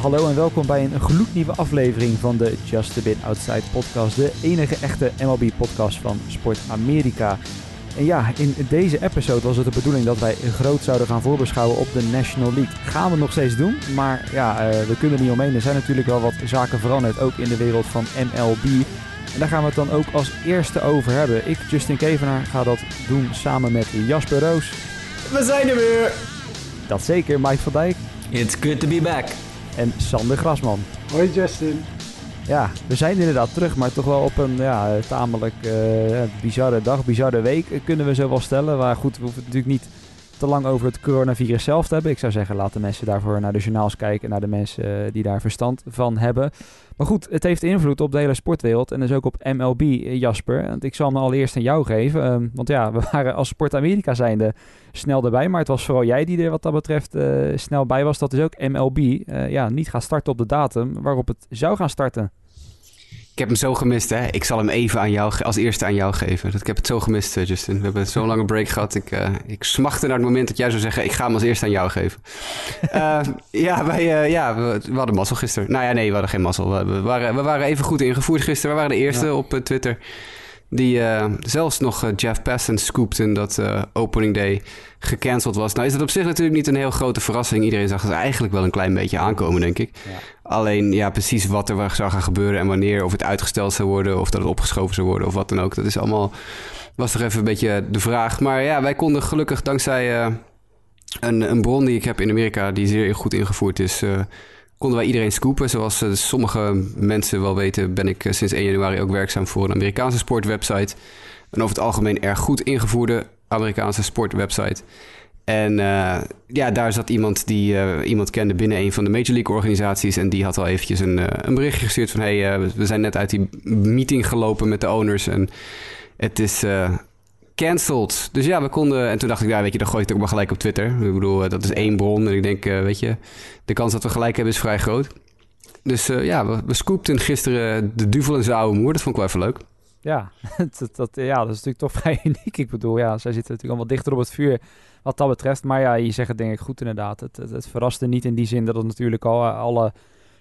hallo en welkom bij een gloednieuwe aflevering van de Just a Bit Outside podcast. De enige echte MLB podcast van Sport Amerika. En ja, in deze episode was het de bedoeling dat wij groot zouden gaan voorbeschouwen op de National League. Gaan we nog steeds doen, maar ja, uh, we kunnen niet omheen. Er zijn natuurlijk wel wat zaken veranderd, ook in de wereld van MLB. En daar gaan we het dan ook als eerste over hebben. Ik, Justin Kevenaar, ga dat doen samen met Jasper Roos. We zijn er weer! Dat zeker, Mike van Dijk. It's good to be back. En Sander Grasman. Hoi Justin. Ja, we zijn inderdaad terug, maar toch wel op een ja, tamelijk uh, bizarre dag, bizarre week kunnen we zo wel stellen. Maar goed, we hoeven het natuurlijk niet te lang over het coronavirus zelf te hebben. Ik zou zeggen, laat de mensen daarvoor naar de journaals kijken, naar de mensen uh, die daar verstand van hebben. Maar goed, het heeft invloed op de hele sportwereld en dus ook op MLB, Jasper. Want ik zal hem allereerst aan jou geven. Um, want ja, we waren als Sport Amerika zijnde snel erbij. Maar het was vooral jij die er wat dat betreft uh, snel bij was. Dat is ook MLB ja, niet gaat starten op de datum waarop het zou gaan starten. Ik heb hem zo gemist, hè. Ik zal hem even aan jou, als eerste aan jou geven. Ik heb het zo gemist, eh, Justin. We hebben zo'n lange break gehad. Ik, uh, ik smachtte naar het moment dat jij zou zeggen... ik ga hem als eerste aan jou geven. uh, ja, wij, uh, ja we, we, hadden mazzel gisteren. Nou ja, nee, we hadden geen mazzel. We, we, waren, we waren even goed ingevoerd gisteren. We waren de eerste ja. op Twitter... Die zelfs nog Jeff Passan scoopten dat uh, opening day gecanceld was. Nou is het op zich natuurlijk niet een heel grote verrassing. Iedereen zag het eigenlijk wel een klein beetje aankomen, denk ik. Ja. Alleen ja, precies wat er zou gaan gebeuren en wanneer. Of het uitgesteld zou worden of dat het opgeschoven zou worden of wat dan ook. Dat is allemaal, was toch even een beetje de vraag. Maar ja, wij konden gelukkig dankzij een, een bron die ik heb in Amerika... die zeer goed ingevoerd is konden wij iedereen scoopen. Zoals uh, sommige mensen wel weten, ben ik sinds 1 januari ook werkzaam voor een Amerikaanse sportwebsite. Een over het algemeen erg goed ingevoerde Amerikaanse sportwebsite. En uh, ja, daar zat iemand die iemand kende binnen een van de Major League organisaties. En die had al eventjes een, een berichtje gestuurd van... hey, we zijn net uit die meeting gelopen met de owners en het is cancelled. Dus ja, we konden... En toen dacht ik, ja, weet je, dan gooi ik het ook maar gelijk op Twitter. Ik bedoel, dat is één bron. En ik denk, uh, weet je, de kans dat we gelijk hebben is vrij groot. Dus uh, ja, we, we scoopten gisteren de duvel en zijn oude moer. Dat vond ik wel even leuk. Ja dat, dat, ja, dat is natuurlijk toch vrij uniek. Ik bedoel, ja, zij zitten natuurlijk allemaal dichter op het vuur wat dat betreft. Maar ja, je zegt het denk ik goed inderdaad. Het, het, het verraste niet in die zin dat het natuurlijk al alle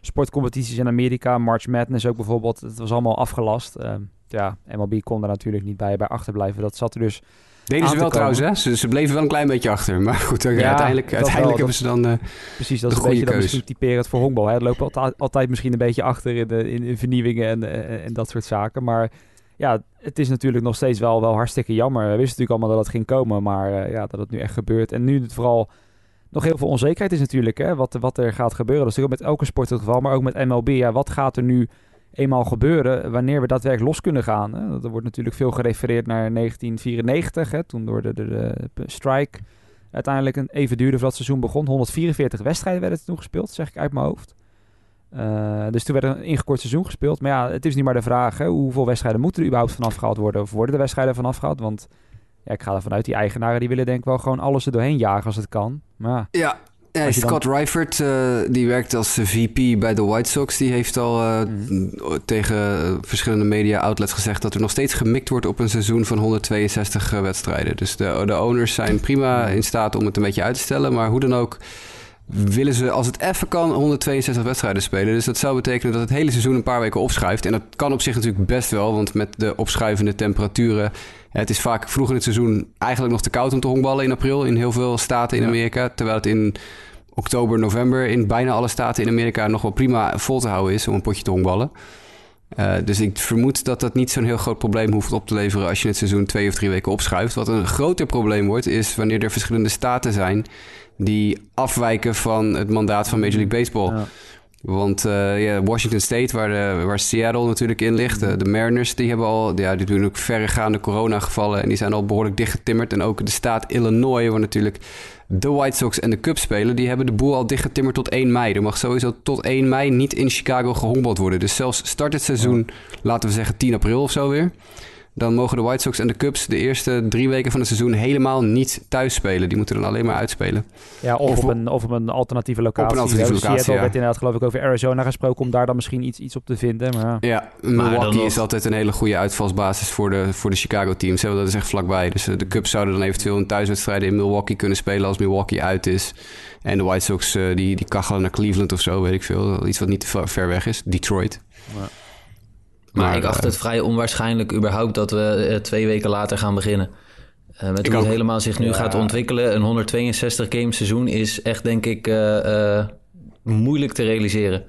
sportcompetities in Amerika, March Madness ook bijvoorbeeld, het was allemaal afgelast. Uh, ja, MLB kon er natuurlijk niet bij, bij achterblijven. Dat zat er dus. Deden ze wel trouwens, hè? Ze, ze, bleven wel een klein beetje achter. Maar goed, ja, uiteindelijk, uiteindelijk hebben ze dan. Uh, precies, dat is een beetje dan misschien typerend voor honkbal. Hè? Het loopt altijd, altijd misschien een beetje achter in, de, in, in vernieuwingen en, en, en, dat soort zaken. Maar ja, het is natuurlijk nog steeds wel, wel hartstikke jammer. We wisten natuurlijk allemaal dat het ging komen, maar uh, ja, dat het nu echt gebeurt. En nu het vooral nog heel veel onzekerheid is natuurlijk, hè? Wat, wat er gaat gebeuren. Dat is natuurlijk met elke sport het geval, maar ook met MLB. Ja, wat gaat er nu eenmaal gebeuren wanneer we daadwerkelijk los kunnen gaan. Hè? Er wordt natuurlijk veel gerefereerd naar 1994, hè, toen door de, de, de, strike uiteindelijk een even duurde het seizoen begon. 144 wedstrijden werden toen gespeeld, zeg ik uit mijn hoofd. Uh, dus toen werd een ingekort seizoen gespeeld. Maar ja, het is niet maar de vraag, hè, hoeveel wedstrijden moeten er überhaupt vanaf gehaald worden? Of worden de wedstrijden vanaf gehaald? Want ja, ik ga ervan uit, die eigenaren die willen denk ik wel gewoon alles er doorheen jagen als het kan. Maar, ja, ja, Scott dan... Ryford, uh, die werkt als VP bij de White Sox. Die heeft al uh, mm. tegen verschillende media outlets gezegd dat er nog steeds gemikt wordt op een seizoen van 162 uh, wedstrijden. Dus de, de owners zijn prima in staat om het een beetje uit te stellen. Maar hoe dan ook willen ze, als het even kan, 162 wedstrijden spelen. Dus dat zou betekenen dat het hele seizoen een paar weken opschuift. En dat kan op zich natuurlijk best wel, want met de opschuivende temperaturen... Het is vaak vroeg in het seizoen eigenlijk nog te koud om te honkballen in april... in heel veel staten in Amerika. Terwijl het in oktober, november in bijna alle staten in Amerika nog wel prima vol te houden is om een potje te honkballen. Uh, dus ik vermoed dat dat niet zo'n heel groot probleem hoeft op te leveren als je het seizoen twee of drie weken opschuift. Wat een groter probleem wordt, is wanneer er verschillende staten zijn die afwijken van het mandaat van Major League Baseball. Ja. Want uh, ja, Washington State, waar, de, waar Seattle natuurlijk in ligt, de, de Mariners, die hebben al, ja, die doen ook verregaande coronagevallen en die zijn al behoorlijk dichtgetimmerd. En ook de staat Illinois, waar natuurlijk de White Sox en de Cubs spelen, die hebben de boel al dichtgetimmerd tot 1 mei. Er mag sowieso tot 1 mei niet in Chicago gehonkbald worden. Dus zelfs start het seizoen, laten we zeggen 10 april of zo weer. Dan mogen de White Sox en de Cubs de eerste drie weken van het seizoen helemaal niet thuis spelen. Die moeten dan alleen maar uitspelen. Ja, of, op, een, of op een alternatieve locatie. Op een alternatieve locatie, Seattle werd inderdaad geloof ik over Arizona gesproken om daar dan misschien iets, iets op te vinden. Maar... Ja, Milwaukee is altijd een hele goede uitvalsbasis voor de, voor de Chicago teams. Dat is echt vlakbij. Dus eh, de Cubs zouden dan eventueel een thuiswedstrijden in Milwaukee kunnen spelen als Milwaukee uit is. En de White Sox uh, die, die kachelen naar Cleveland of zo, weet ik veel. Iets wat niet te ver weg is. Detroit. Maar, maar ik acht het eh, vrij onwaarschijnlijk überhaupt dat we twee weken later gaan beginnen. Uh, met hoe het helemaal zich nu gaat ontwikkelen. Een 162 game seizoen is echt, denk ik, moeilijk te realiseren.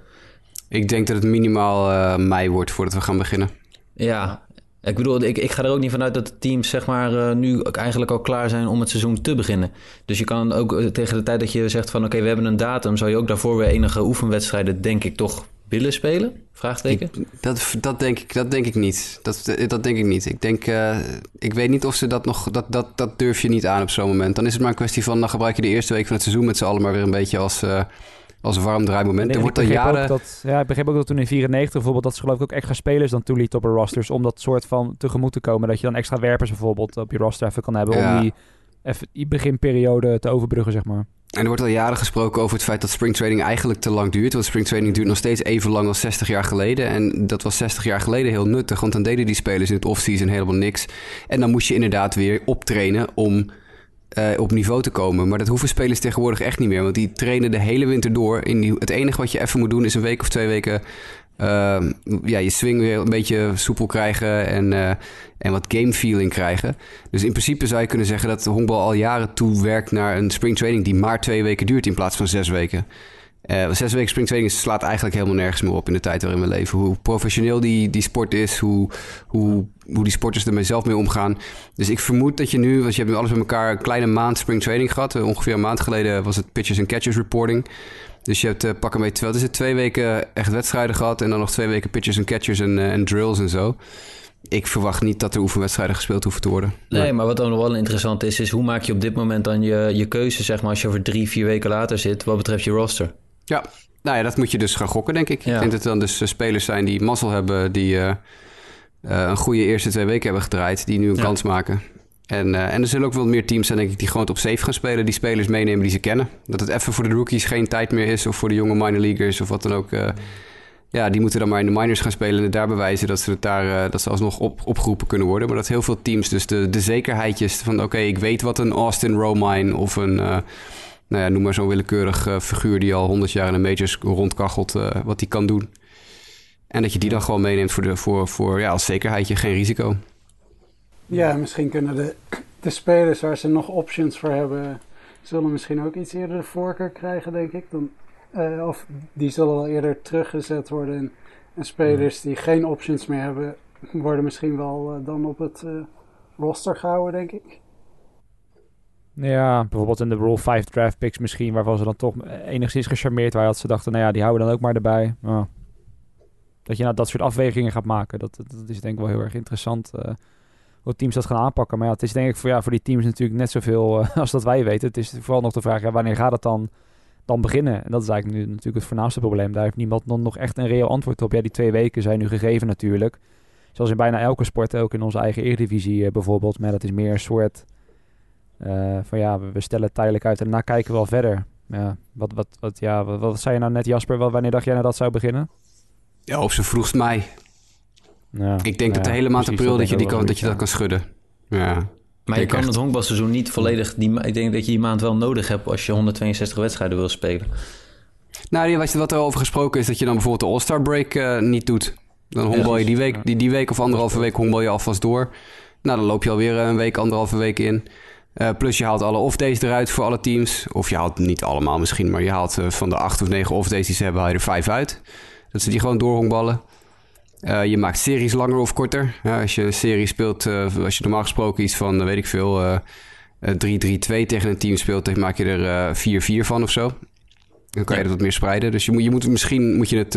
Ik denk dat het minimaal mei wordt voordat we gaan beginnen. Ja, ik bedoel, ik, ik ga er ook niet vanuit dat de teams zeg maar, nu eigenlijk al klaar zijn om het seizoen te beginnen. Dus je kan ook eh, tegen de tijd dat je zegt van oké, we hebben een datum, zou je ook daarvoor weer enige oefenwedstrijden, denk ik, toch willen spelen? Vraagteken? dat, dat, denk ik, dat denk ik niet. Dat, dat denk ik niet. Ik denk, uh, ik weet niet of ze dat nog, dat, dat, dat durf je niet aan op zo'n moment. Dan is het maar een kwestie van, dan gebruik je de eerste week van het seizoen met z'n allen maar weer een beetje als als een warm draaimoment. er wordt al jaren... Dat, ja, ik begreep ook dat toen in 94 bijvoorbeeld... dat ze geloof ik ook extra spelers dan toeliet op een rosters... om dat soort van tegemoet te komen. Dat je dan extra werpers bijvoorbeeld op je roster even kan hebben... om die, even, die beginperiode te overbruggen, zeg maar. En er wordt al jaren gesproken over het feit dat springtraining eigenlijk te lang duurt. Want springtraining duurt nog steeds even lang als 60 jaar geleden. En dat was 60 jaar geleden heel nuttig. Want dan deden die spelers in het offseason helemaal niks. En dan moest je inderdaad weer optrainen om uh, op niveau te komen. Maar dat hoeven spelers tegenwoordig echt niet meer. Want die trainen de hele winter door. In het enige wat je even moet doen is een week of twee weken... Uh, ja, je swing weer een beetje soepel krijgen en, uh, en wat game feeling krijgen. Dus in principe zou je kunnen zeggen dat de honkbal al jaren toe werkt naar een spring training die maar twee weken duurt in plaats van zes weken. Uh, zes weken springtraining slaat eigenlijk helemaal nergens meer op in de tijd waarin we leven. Hoe professioneel die, die sport is, hoe, hoe, hoe die sporters ermee zelf mee omgaan. Dus ik vermoed dat je nu, want je hebt nu alles met elkaar een kleine maand springtraining gehad. Uh, ongeveer een maand geleden was het pitches en catches reporting. Dus je hebt uh, pakken mee, wat is het, twee weken echt wedstrijden gehad en dan nog twee weken pitches en catches en, en drills en zo. Ik verwacht niet dat er oefenwedstrijden gespeeld hoeven te worden. Nee, maar wat dan nog wel interessant is, is hoe maak je op dit moment dan je, je keuze, zeg maar, als je over drie, vier weken later zit, wat betreft je roster? Ja, nou ja, dat moet je dus gaan gokken, denk ik. Ik denk dat het dan dus eh, spelers zijn die mazzel hebben, die uh, uh, een goede eerste twee weken hebben gedraaid, die nu een kans maken. En, uh, en er zullen ook wel meer teams zijn, denk ik, die gewoon op safe gaan spelen, die spelers meenemen die ze kennen. Dat het even voor de rookies geen tijd meer is, of voor de jonge minor leaguers of wat dan ook. ja, die moeten dan maar in de minors gaan spelen en daar bewijzen dat ze, het daar, dat ze alsnog op, opgeroepen kunnen worden. Maar dat heel veel teams dus de, de zekerheidjes van, oké, ik weet wat een Austin Romine of een nou ja, noem maar zo'n willekeurig figuur die al honderd jaar in de majors rondkachelt, wat die kan doen. En dat je die dan gewoon meeneemt voor, de, voor, voor ja, als zekerheidje, geen risico. Ja, misschien kunnen de, de spelers waar ze nog options voor hebben, zullen misschien ook iets eerder de voorkeur krijgen, denk ik. Dan, uh, of die zullen wel eerder teruggezet worden. En, en spelers die geen options meer hebben, worden misschien wel dan op het roster gehouden, denk ik. Ja, bijvoorbeeld in de Rule 5 draft picks misschien, waarvan ze dan toch enigszins gecharmeerd waren. Dat ze dachten, nou ja, die houden dan ook maar erbij. Oh. Dat je nou dat soort afwegingen gaat maken, dat, dat, is denk ik wel heel erg interessant. Teams dat gaan aanpakken. Maar ja, het is denk ik voor, ja, voor die teams natuurlijk net zoveel uh, als dat wij weten. Het is vooral nog de vraag, wanneer gaat het dan, dan beginnen? En dat is eigenlijk nu natuurlijk het voornaamste probleem. Daar heeft niemand nog echt een reëel antwoord op. Ja, die twee weken zijn nu gegeven natuurlijk. Zoals in bijna elke sport, ook in onze eigen Eredivisie uh, bijvoorbeeld. Maar dat is meer een soort uh, van ja, we, stellen tijdelijk uit en daarna kijken we wel verder. Ja, wat, wat, wat, ja, wat, wat zei je nou net, Jasper? Wanneer dacht jij nou dat zou beginnen? Ja, op zijn vroegst mei. Ja, ik denk dat de hele maand april dat je, die kan, dat je dat kan schudden. Ja. Maar je kan het honkbalseizoen niet volledig... Die, ik denk dat je die maand wel nodig hebt als je 162 wedstrijden wil spelen. Nou, wat, wat er over gesproken is dat je dan bijvoorbeeld de All-Star break uh, niet doet. Dan honkbal je die week, die, die week of anderhalve week honkbal je alvast door. Nou, dan loop je alweer een week, anderhalve week in. Uh, plus je haalt alle off-days eruit voor alle teams. Of je haalt niet allemaal misschien, maar je haalt uh, van de acht of negen off-days die ze hebben, haal je er vijf uit. Dat ze die gewoon doorhonkballen. Uh, je maakt series langer of korter. als je een serie speelt, als je normaal gesproken iets van, weet ik veel, 3-3-2 tegen een team speelt, dan maak je er 4-4 van of zo. Dan kan je dat wat meer spreiden. Dus je moet, je moet misschien moet je het,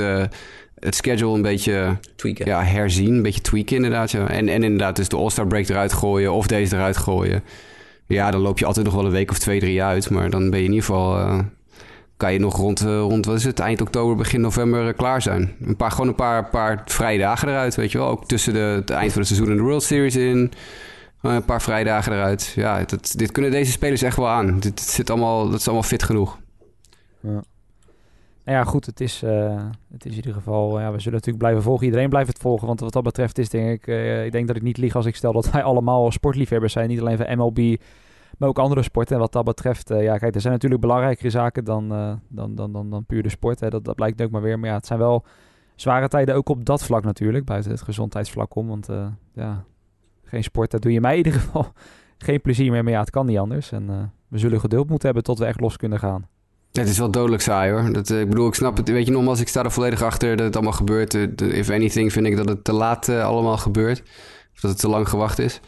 het schedule een beetje tweaken. Ja, herzien. Een beetje tweaken inderdaad. Ja. En, en inderdaad dus de All-Star break eruit gooien of deze eruit gooien. Ja, dan loop je altijd nog wel een week of twee, drie uit. Maar dan ben je in ieder geval... Kan je nog rond, rond wat is het, eind oktober, begin november klaar zijn. Een paar, gewoon een paar, paar vrije dagen eruit, weet je wel. Ook tussen de, het eind van het seizoen en de World Series in. Een paar vrijdagen eruit. Ja, dat, dit kunnen deze spelers echt wel aan. Dit, zit allemaal, dat is allemaal fit genoeg. Ja. Nou ja, goed, het is, het is in ieder geval... Ja, we zullen natuurlijk blijven volgen. Iedereen blijft het volgen. Want wat dat betreft is denk ik... Uh, ik denk dat ik niet lieg als ik stel dat wij allemaal sportliefhebbers zijn. Niet alleen van MLB, maar ook andere sporten. En wat dat betreft... Uh, ja, kijk, er zijn natuurlijk belangrijkere zaken dan, dan, dan, dan, dan puur de sport. Hè. Dat, dat blijkt ook maar weer. Maar ja, het zijn wel zware tijden ook op dat vlak natuurlijk. Buiten het gezondheidsvlak om. Want ja, geen sport, dat doe je mij in ieder geval geen plezier meer. Maar ja, het kan niet anders. En we zullen geduld moeten hebben tot we echt los kunnen gaan. Het is wel dodelijk saai hoor. Dat, eh, ik bedoel, ik snap het. Weet je, nogmaals, ik sta er volledig achter dat het allemaal gebeurt. If anything vind ik dat het te laat allemaal gebeurt. Of dat het te lang gewacht is.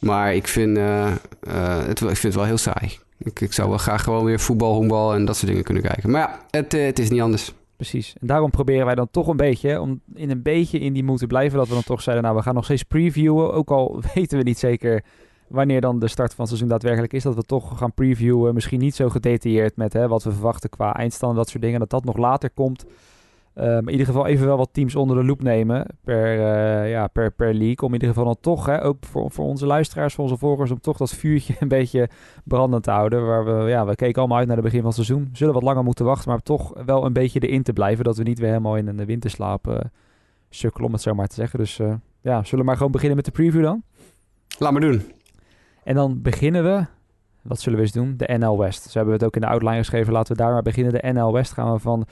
Maar ik vind, uh, het, ik vind het wel heel saai. Ik, zou wel graag gewoon weer voetbal, honkbal en dat soort dingen kunnen kijken. Maar ja, het, het is niet anders. Precies. En daarom proberen wij dan toch een beetje, om in een beetje in die moeten blijven, dat we dan toch zeiden, nou, we gaan nog steeds previewen. Ook al weten we niet zeker wanneer dan de start van het seizoen daadwerkelijk is, dat we toch gaan previewen. Misschien niet zo gedetailleerd met hè, wat we verwachten qua eindstand dat soort dingen. Dat dat nog later komt. Maar in ieder geval even wel wat teams onder de loep nemen per, uh, ja, per, per league. Om in ieder geval dan toch, hè, ook voor, voor onze luisteraars, voor onze volgers, om toch dat vuurtje een beetje brandend te houden. Waar we, ja, we keken allemaal uit naar het begin van het seizoen. We zullen wat langer moeten wachten, maar toch wel een beetje erin te blijven. Dat we niet weer helemaal in een winterslaap uh, sukkelen, om het zo maar te zeggen. Dus ja, zullen we maar gewoon beginnen met de preview dan? Laat maar doen. En dan beginnen we, wat zullen we eens doen? De NL West. Zo hebben we het ook in de outline geschreven. Laten we daar maar beginnen. De NL West gaan we van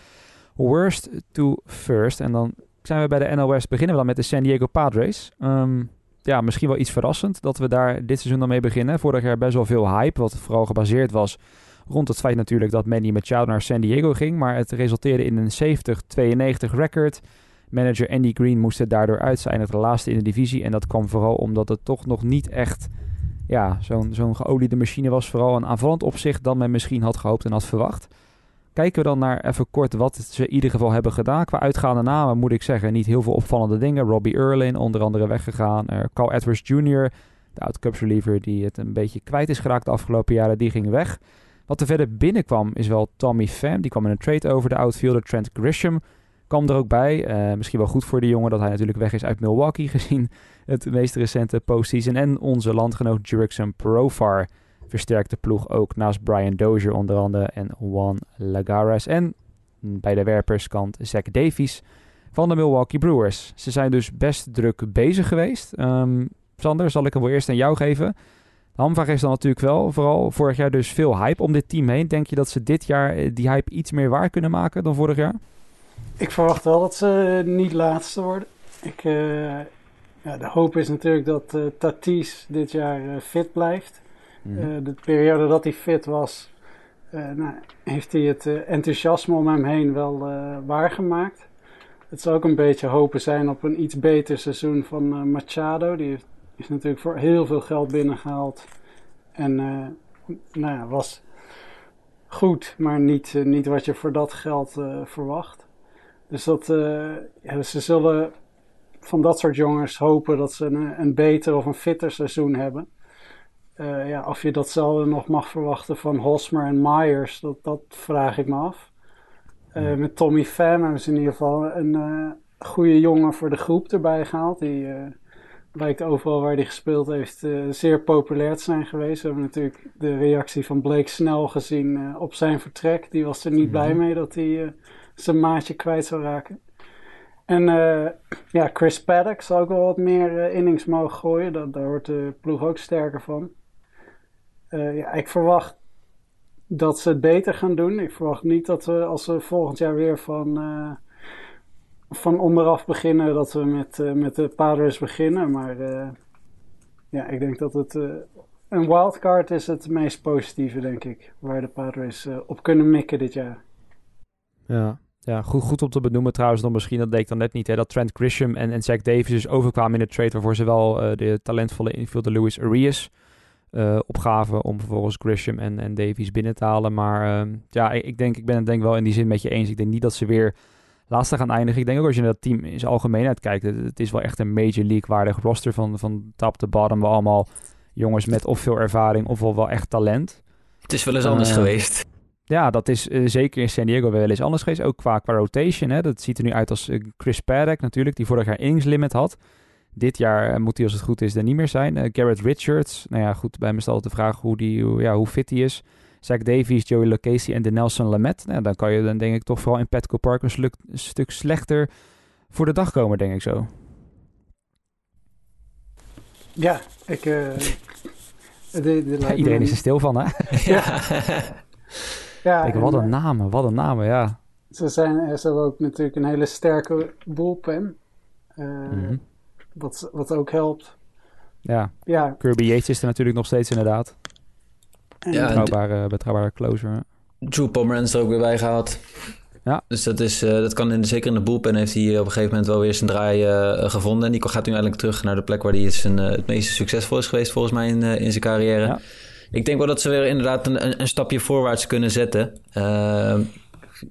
worst to first. En dan zijn we bij de West. Beginnen we dan met de San Diego Padres. Ehm, ja, misschien wel iets verrassend dat we daar dit seizoen dan mee beginnen. Vorig jaar best wel veel hype, wat vooral gebaseerd was rond het feit natuurlijk dat Manny Machado naar San Diego ging. Maar het resulteerde in een 70-92 record. Manager Andy Green moest het daardoor uit zijn, het laatste in de divisie. En dat kwam vooral omdat het toch nog niet echt ja, zo'n zo'n geoliede machine was vooral een aanvallend opzicht dan men misschien had gehoopt en had verwacht. Kijken we dan naar even kort wat ze in ieder geval hebben gedaan. Qua uitgaande namen moet ik zeggen, niet heel veel opvallende dingen. Robbie Erlin, onder andere weggegaan. Uh, Carl Edwards Jr., de oud-Cubs reliever die het een beetje kwijt is geraakt de afgelopen jaren, die ging weg. Wat er verder binnenkwam is wel Tommy Pham. Die kwam in een trade over de outfielder Trent Grisham kwam er ook bij. Uh, misschien wel goed voor de jongen dat hij natuurlijk weg is uit Milwaukee, gezien het meest recente postseason. En onze landgenoot Jurickson Profar versterkt de ploeg ook naast Brian Dozier onder andere en Juan Lagares. En bij de werperskant Zach Davies van de Milwaukee Brewers. Ze zijn dus best druk bezig geweest. Um, Sander, zal ik hem wel eerst aan jou geven. De hamvraag is dan natuurlijk wel, vooral vorig jaar dus veel hype om dit team heen. Denk je dat ze dit jaar eh, die hype iets meer waar kunnen maken dan vorig jaar? Ik verwacht wel dat ze niet laatste worden. Ik, uh, ja, de hoop is natuurlijk dat Tatis dit jaar fit blijft. Mm. de periode dat hij fit was, nou, heeft hij het enthousiasme om hem heen wel waargemaakt. Het zou ook een beetje hopen zijn op een iets beter seizoen van Machado. Die heeft, is natuurlijk voor heel veel geld binnengehaald. En nou ja, was goed, maar niet, niet wat je voor dat geld verwacht. Dus dat, ja, ze zullen van dat soort jongens hopen dat ze een, een beter of een fitter seizoen hebben. Uh, ja, of je datzelfde nog mag verwachten van Hosmer en Myers, dat, dat vraag ik me af. Uh, met Tommy Pham hebben ze in ieder geval een goede jongen voor de groep erbij gehaald. Die lijkt overal waar hij gespeeld heeft zeer populair te zijn geweest. We hebben natuurlijk de reactie van Blake Snell gezien op zijn vertrek. Die was er niet blij mhm. mee dat hij zijn maatje kwijt zou raken. En uh, ja, Chris Paddock zal ook wel wat meer uh, innings mogen gooien. Dat, daar wordt de ploeg ook sterker van. Uh, ja, ik verwacht dat ze het beter gaan doen. Ik verwacht niet dat we als we volgend jaar weer van, van onderaf beginnen, dat we met, met de Padres beginnen. Maar ja, ik denk dat het een wildcard is het meest positieve, denk ik. Waar de Padres op kunnen mikken dit jaar. Ja, ja, goed, goed om te benoemen trouwens dan misschien, dat deed ik dan net niet, hè, dat Trent Grisham en, en Zach Davis dus overkwamen in de trade waarvoor ze wel de talentvolle infielder Luis Arias uh, opgaven om vervolgens Grisham en, en Davies binnen te halen. Maar uh, ja, ik, ik, denk, ik ben het denk wel in die zin met je eens. Ik denk niet dat ze weer laatste gaan eindigen. Ik denk ook als je naar dat team in zijn algemeenheid kijkt, het, het is wel echt een major league waardig roster van, van top to bottom. We allemaal jongens met of veel ervaring of wel, wel echt talent. Het is wel eens anders geweest. ja, dat is zeker in San Diego wel eens anders geweest. Ook qua, qua rotation. Hè. Dat ziet er nu uit als Chris Paddock natuurlijk, die vorig jaar innings limit had. Dit jaar moet hij als het goed is er niet meer zijn. Garrett Richards, nou ja, goed, bij me stelt de vraag hoe, die, hoe, ja, hoe fit hij is. Zach Davies, Joey Lucchesi en de Nelson Lamet. Nou, dan kan je dan denk ik toch vooral in Petco Park een, een stuk slechter voor de dag komen, denk ik zo. Ja, ik... Uh, iedereen is er stil van, hè? ja. ja ik, wat een namen, wat een namen, ja. Ze, zijn, ze hebben ook natuurlijk een hele sterke bullpen. Uh, wat, wat ook helpt. Ja. ja, Kirby Yates is er natuurlijk nog steeds inderdaad. Ja, betrouwbare, betrouwbare closer. Drew Pomeranz is er ook weer bij gehaald. Ja. Dus dat, is, uh, dat kan in, zeker in de bullpen heeft hij op een gegeven moment wel weer zijn draai uh, gevonden. En die gaat nu eigenlijk terug naar de plek waar hij het, zijn, uh, het meest succesvol is geweest volgens mij in, in zijn carrière. Ja. Ik denk wel dat ze weer inderdaad een, een stapje voorwaarts kunnen zetten.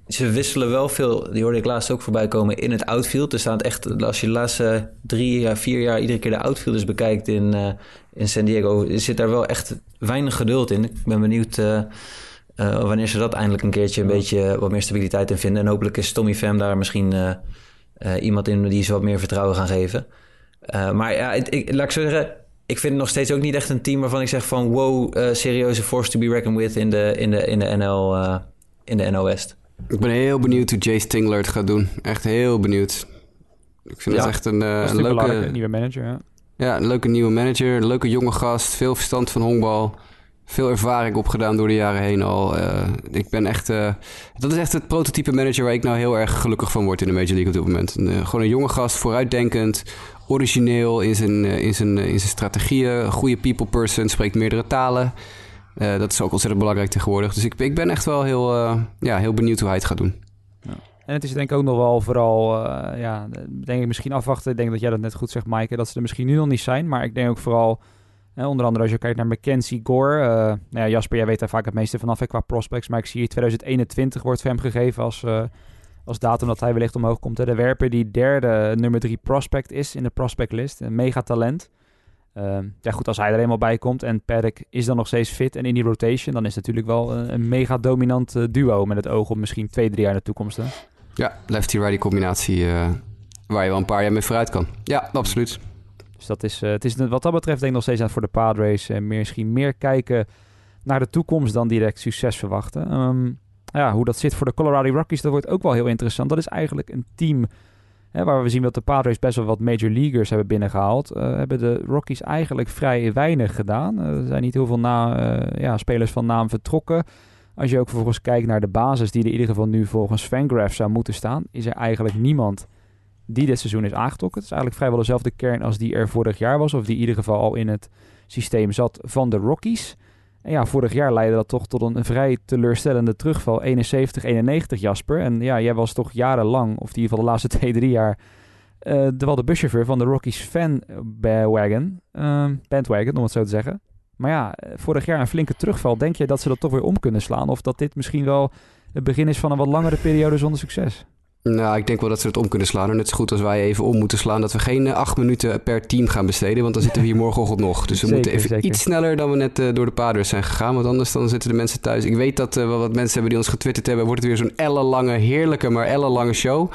Ze wisselen wel veel, die hoorde ik laatst ook voorbij komen, in het outfield. Er staat echt, als je de laatste drie jaar, vier jaar iedere keer de outfielders bekijkt in, in San Diego, zit daar wel echt weinig geduld in. Ik ben benieuwd uh, wanneer ze dat eindelijk een keertje een beetje wat meer stabiliteit in vinden. En hopelijk is Tommy Pham daar misschien iemand in die ze wat meer vertrouwen gaan geven. maar ja, ik, laat ik zo zeggen, ik vind het nog steeds ook niet echt een team waarvan ik zeg van wow, serieuze force to be reckoned with in de, in de, in de NL, in de NL West. Ik ben heel benieuwd hoe Jay Stingler het gaat doen. Echt heel benieuwd. Ik vind ja, het echt een, een leuke... nieuwe manager, ja. Ja, een leuke nieuwe manager, een leuke jonge gast, veel verstand van honkbal veel ervaring opgedaan door de jaren heen al. Uh, ik ben echt. Uh, dat is echt het prototype manager waar ik nou heel erg gelukkig van word in de Major League op dit moment. Uh, gewoon een jonge gast, vooruitdenkend, origineel in zijn, in zijn, in zijn strategieën. Goede people person, spreekt meerdere talen. Dat is ook ontzettend belangrijk tegenwoordig. Dus ik, ik ben echt wel heel, ja, heel benieuwd hoe hij het gaat doen. Ja. En het is denk ik ook nog wel vooral, ja, denk ik misschien afwachten. Ik denk dat jij dat net goed zegt, Maaike, dat ze er misschien nu nog niet zijn. Maar ik denk ook vooral onder andere als je kijkt naar Mackenzie Gore. Uh, nou ja, Jasper, jij weet daar vaak het meeste vanaf qua prospects. Maar ik zie hier 2021 wordt voor hem gegeven als, uh, als datum dat hij wellicht omhoog komt. Hè. De werper die derde nummer drie prospect is in de prospectlist. Een mega talent. Uh, ja goed, als hij er eenmaal bij komt en Paddock is dan nog steeds fit en in die rotation... dan is het natuurlijk wel een, een mega dominant duo met het oog op misschien twee, drie jaar in de toekomst. Hè? Ja, lefty-righty combinatie waar je wel een paar jaar mee vooruit kan. Ja, absoluut. Dus dat is, het is wat dat betreft denk ik nog steeds aan voor de Padres. en meer, misschien meer kijken naar de toekomst dan direct succes verwachten. Um, ja, hoe dat zit voor de Colorado Rockies, dat wordt ook wel heel interessant. Dat is eigenlijk een team waar we zien dat de Padres best wel wat major leaguers hebben binnengehaald. Uh, hebben de Rockies eigenlijk vrij weinig gedaan. Uh, er zijn niet heel veel na, ja, spelers van naam vertrokken. Als je ook vervolgens kijkt naar de basis die er in ieder geval nu volgens Fangraph zou moeten staan, is er eigenlijk niemand die dit seizoen is aangetrokken. Het is eigenlijk vrijwel dezelfde kern als die er vorig jaar was. Of die in ieder geval al in het systeem zat van de Rockies. En ja, vorig jaar leidde dat toch tot een, vrij teleurstellende terugval. 71-91 Jasper. En ja, jij was toch jarenlang, of in ieder geval de laatste twee, drie jaar... Uh, de, wel de buschauffeur van de Rockies fan bandwagon. Uh, bandwagon, om het zo te zeggen. Maar ja, eh, vorig jaar een flinke terugval. Denk je dat ze dat toch weer om kunnen slaan? Of dat dit misschien wel het begin is van een wat langere periode zonder succes? Nou, ik denk wel dat ze het om kunnen slaan. Net zo goed als wij even om moeten slaan. Dat we geen uh, acht minuten per team gaan besteden. Want dan zitten we hier morgenochtend nog. Dus we moeten even iets sneller dan we net uh, door de Padres zijn gegaan. Want anders dan zitten de mensen thuis. Ik weet dat uh, wel wat mensen hebben die ons getwitterd hebben. Wordt het weer zo'n ellenlange, heerlijke, maar ellenlange show.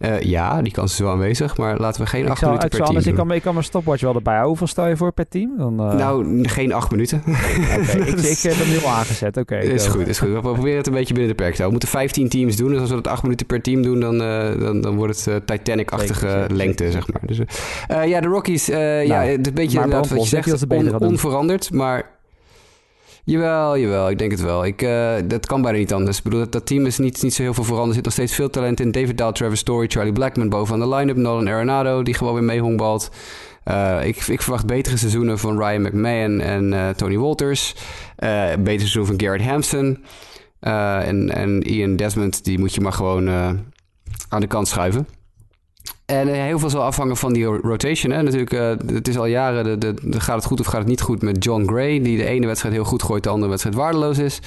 Uh, ja, die kans is wel aanwezig, maar laten we geen acht minuten per team ik kan, ik kan mijn stopwatch wel erbij houden. Hoeveel stel je voor per team? Dan, uh... Nou, geen acht minuten. Oké, ik, ik heb hem heel aangezet. Oké. Okay, is goed, is goed. We proberen het een beetje binnen de perk te houden. We moeten 15 teams doen. Dus als we dat acht minuten per team doen, dan, uh, dan, dan wordt het Titanic-achtige lengte, zeg maar. Dus, ja, de Rockies, nou, ja, een beetje inderdaad wat je zegt, on, onveranderd. Maar Jawel, jawel. Ik denk het wel. Ik, uh, dat kan bijna niet anders. Ik bedoel, dat, dat team is niet, niet zo heel veel veranderd. Er zit nog steeds veel talent in. David Dahl, Travis Story, Charlie Blackman bovenaan de line-up. Nolan Arenado, die gewoon weer meehongbalt. Uh, ik, ik, verwacht betere seizoenen van Ryan McMahon en uh, Tony Walters. Beter seizoen van Garrett Hampson. en, en Ian Desmond, die moet je maar gewoon aan de kant schuiven. En uh, heel veel zal afhangen van die rotation. Hè? Natuurlijk, uh, het is al jaren, de, de, de, gaat het goed of gaat het niet goed met John Gray... die de ene wedstrijd heel goed gooit, de andere wedstrijd waardeloos is.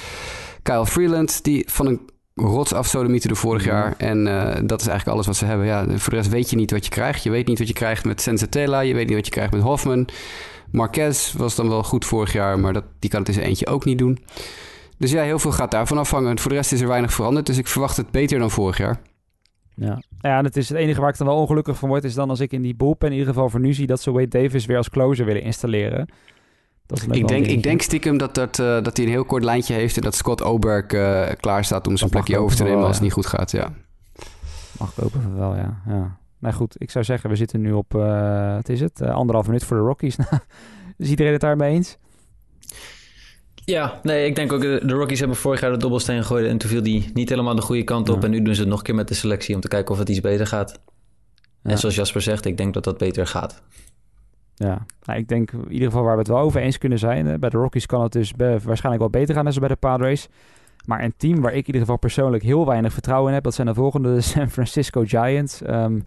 Kyle Freeland, die van een rots afsodemieten de vorig jaar. En uh, dat is eigenlijk alles wat ze hebben. Ja, voor de rest weet je niet wat je krijgt. Je weet niet wat je krijgt met Sensatella. Je weet niet wat je krijgt met Hoffman. Marquez was dan wel goed vorig jaar, maar dat, die kan het in zijn eentje ook niet doen. Dus ja, heel veel gaat daarvan afhangen. Voor de rest is er weinig veranderd, dus ik verwacht het beter dan vorig jaar. Ja. ja, en het is het enige waar ik dan wel ongelukkig van word, is dan als ik in die bullpen in ieder geval voor nu zie dat ze Wade Davis weer als closer willen installeren. ik, denk, ik denk stiekem dat, dat, uh, dat hij een heel kort lijntje heeft en dat Scott Oberg uh, klaar staat om zijn plekje over te nemen als het niet goed gaat. Ja. Mag ik hopen van wel, ja. ja. Nou goed, ik zou zeggen, we zitten nu op, uh, wat is het, anderhalf minuut voor de Rockies. is iedereen het daarmee eens? Ja, nee, ik denk ook, de Rockies hebben vorig jaar de dobbelsteen gegooid en toen viel die niet helemaal de goede kant op. En nu doen ze het nog een keer met de selectie om te kijken of het iets beter gaat. En zoals Jasper zegt, ik denk dat dat beter gaat. Ja, nou, ik denk in ieder geval waar we het wel over eens kunnen zijn. Bij de Rockies kan het dus waarschijnlijk wel beter gaan dan bij de Padres. Maar een team waar ik in ieder geval persoonlijk heel weinig vertrouwen in heb, dat zijn de volgende San Francisco Giants. Um,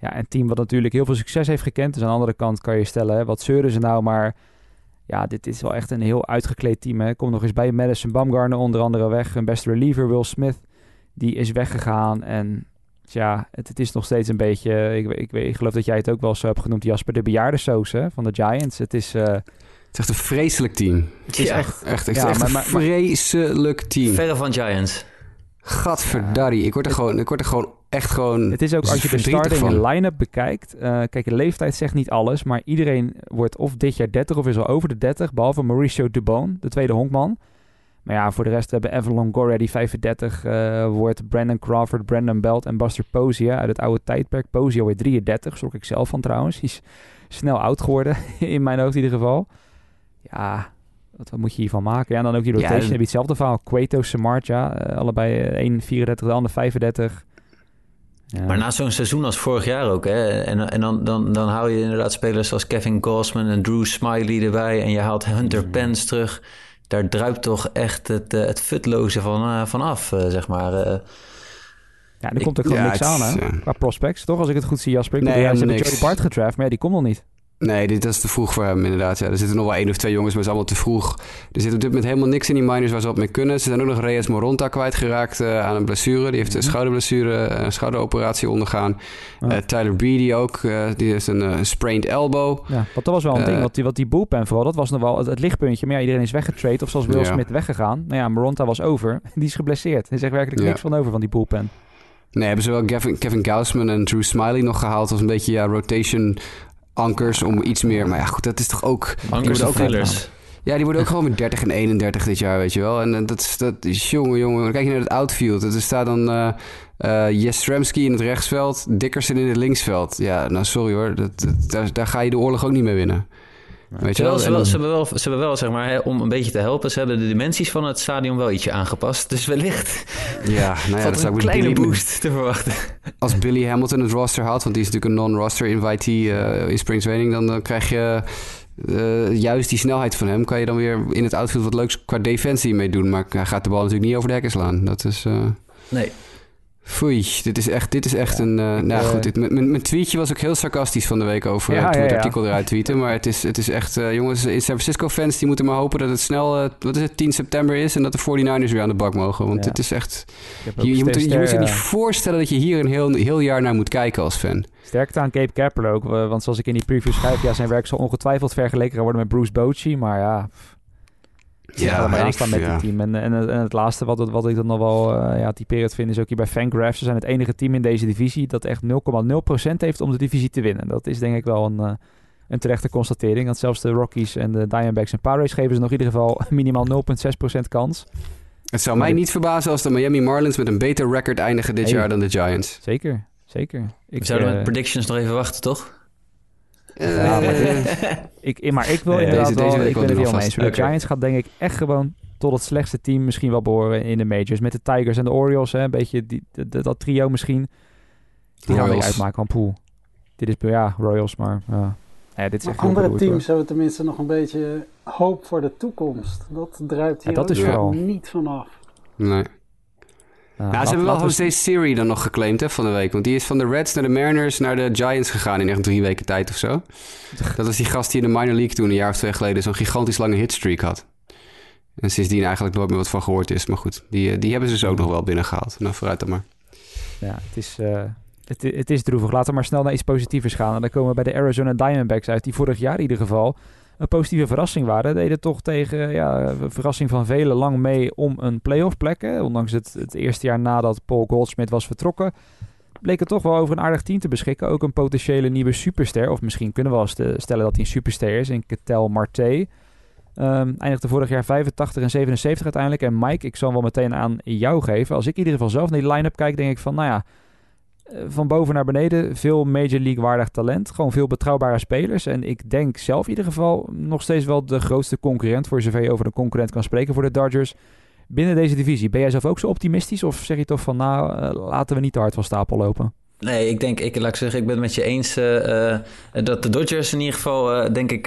ja, een team wat natuurlijk heel veel succes heeft gekend. Dus aan de andere kant kan je stellen, hè, wat zeuren ze nou? Maar ja, dit is wel echt een heel uitgekleed team. Hè. Kom nog eens bij Madison Bumgarner onder andere weg. Hun beste reliever Will Smith, die is weggegaan. En ja, het, het, is nog steeds een beetje... Ik, ik, ik, geloof dat jij het ook wel zo hebt genoemd, Jasper. De bejaardensoos hè, van de Giants. Het is... Uh, het is echt een vreselijk team. Het is echt, echt, echt, echt een vreselijk team. Verre van Giants. Gadverdarrie. Ik word er gewoon, ik word er gewoon echt gewoon. Het is ook als je de starting line-up bekijkt. Uh, kijk, de leeftijd zegt niet alles, maar iedereen wordt of dit jaar 30 of is al over de 30, behalve Mauricio Dubon, de tweede honkman. Maar ja, voor de rest hebben Evan Longoria die 35 uh, wordt, Brandon Crawford, Brandon Belt en Buster Posey uit het oude tijdperk. Posey alweer 33, schrok ik zelf van trouwens. Die is snel oud geworden, in mijn hoofd in ieder geval. Ja, wat, wat moet je hiervan maken? Ja, en dan ook die rotation ja, heb je hetzelfde verhaal. Cueto, Samartja, uh, allebei 1, 34, de ander 35. Maar na zo'n seizoen als vorig jaar ook, hè? En, en dan, dan, dan hou je inderdaad spelers zoals Kevin Gossman en Drew Smiley erbij. En je haalt Hunter mm. Pence terug. Daar druipt toch echt het, uh, het futloze van, uh, van af, uh, zeg maar. ja, er komt ook gewoon niks aan, hè? Qua prospects, toch? Als ik het goed zie, Jasper. Nee, ja, ze hebben Jody Bart gedraft, maar ja, die komt nog niet. Nee, dit is te vroeg voor hem inderdaad. Ja. Er zitten nog wel één of twee jongens, maar het is allemaal te vroeg. Er zit op dit moment helemaal niks in die minors waar ze op mee kunnen. Ze zijn ook nog Reyes Moronta kwijtgeraakt uh, aan een blessure. Die heeft een mhm. schouderblessure, een schouderoperatie ondergaan. Uh, Tyler Beatty ook, uh, die heeft een sprained elbow. Ja, wat dat was wel een ding, wat die, wat die bullpen vooral, dat was nog wel het, lichtpuntje. Maar ja, iedereen is weggetraind of zoals Will Smith weggegaan. Nou ja, Moronta was over. Die is geblesseerd. Er is echt werkelijk niks van over van die bullpen. Nee, hebben ze wel Kevin, Kevin Gausman en Drew Smiley nog gehaald als een beetje ja, rotation ankers om iets meer. Maar ja, goed, dat is toch ook. Ankers ook fillers. Ja, die worden ook gewoon met 30 en 31 dit jaar, weet je wel. En, dat, is, dat is jongen, jongen. kijk je naar het outfield. Er staat dan uh, uh, Jastrzemski in het rechtsveld, Dickerson in het linksveld. Ja, nou sorry hoor, dat, daar, daar ga je de oorlog ook niet mee winnen. Weet je wel? Ze, wel, ze, hebben wel, ze hebben wel, zeg maar, hè, om een beetje te helpen, ze hebben de dimensies van het stadion wel ietsje aangepast. Dus wellicht ja, nou ja, dat zou een kleine boost te verwachten. Als Billy Hamilton het roster haalt, want die is natuurlijk een non-roster invitee uh, in Spring Training, dan, dan krijg je uh, juist die snelheid van hem. Kan je dan weer in het outfield wat leuks qua defensie mee doen. Maar hij gaat de bal natuurlijk niet over de hekken slaan. Dat is... Uh... Nee, Foei, dit is echt, dit is echt een... Uh, nou goed, dit, mijn, mijn tweetje was ook heel sarcastisch van de week over ja, toen ja, het artikel eruit tweeten. Maar het is, het is echt... Uh, jongens, in San Francisco fans die moeten maar hopen dat het snel... Uh, wat is het, 10 september is en dat de 49ers weer aan de bak mogen. Want dit is echt... Je, je, moet, je moet je niet voorstellen dat je hier een heel, heel jaar naar moet kijken als fan. Sterkte aan Cape Capper ook. Want zoals ik in die preview schrijf... Ja, zijn werk zal ongetwijfeld vergeleken worden met Bruce Bochy. Maar ja... Ja, maar staan met ja. team. En, en, en, het laatste wat, wat ik dan nog wel uh, ja, typerend vind is ook hier bij Fangraphs. Ze zijn het enige team in deze divisie dat echt 0,0% heeft om de divisie te winnen. Dat is denk ik wel een, uh, een terechte constatering. Want zelfs de Rockies en de Diamondbacks en Padres geven ze nog in ieder geval minimaal 0,6% kans. Het zou mij niet verbazen als de Miami Marlins met een beter record eindigen dit jaar dan de Giants. Zeker, zeker. Ik, We zouden uh, met predictions nog even wachten, toch? Ja, maar, ik, maar ik wil inderdaad deze, deze wel, ik ben het helemaal eens. De Giants gaat denk ik echt gewoon tot het slechtste team misschien wel behoren in de majors. Met de Tigers en de Orioles, hè, een beetje die, dat trio misschien. Die gaan we uitmaken van pool. Dit is, ja, Royals, maar ja. Ja, dit is echt andere teams hebben tenminste nog een beetje hoop voor de toekomst. Dat druipt hier ja, dat is vooral. niet vanaf. Nee. Uh, nou, ze hebben wel Jose Siri dan nog geclaimd hè, van de week. Want die is van de Reds naar de Mariners naar de Giants gegaan in echt drie weken tijd of zo. Dat was die gast die in de minor league toen een jaar of twee geleden zo'n gigantisch lange hitstreak had. En sindsdien eigenlijk nooit meer wat van gehoord is. Maar goed, die, eh, die hebben ze dus ook nog wel binnengehaald. Nou, vooruit dan maar. Ja, het is, uh, het, het is droevig. Laten we maar snel naar iets positiefs gaan. En dan komen we bij de Arizona Diamondbacks uit. Die vorig jaar in ieder geval een positieve verrassing waren. Deden toch tegen ja, verrassing van velen lang mee om een playoff plek. Hè? Ondanks het, het eerste jaar nadat Paul Goldsmith was vertrokken. Bleek het toch wel over een aardig team te beschikken. Ook een potentiële nieuwe superster. Of misschien kunnen we wel stellen dat hij een superster is. In Ketel Marte. Um, eindigde vorig jaar 85 en 77 uiteindelijk. En Mike, ik zal hem wel meteen aan jou geven. Als ik in ieder geval zelf naar die line-up kijk, denk ik van, nou ja, eh, van boven naar beneden veel Major League waardig talent. Gewoon veel betrouwbare spelers. En ik denk zelf in ieder geval nog steeds wel de grootste concurrent, voor zover je over een concurrent kan spreken voor de Dodgers, binnen deze divisie. Ben jij zelf ook zo optimistisch? Of zeg je toch van, nou, uh, laten we niet te hard van stapel lopen? Nee, ik denk, ik, laat ik zeggen, ik ben het met je eens uh, dat de Dodgers in ieder geval, denk ik,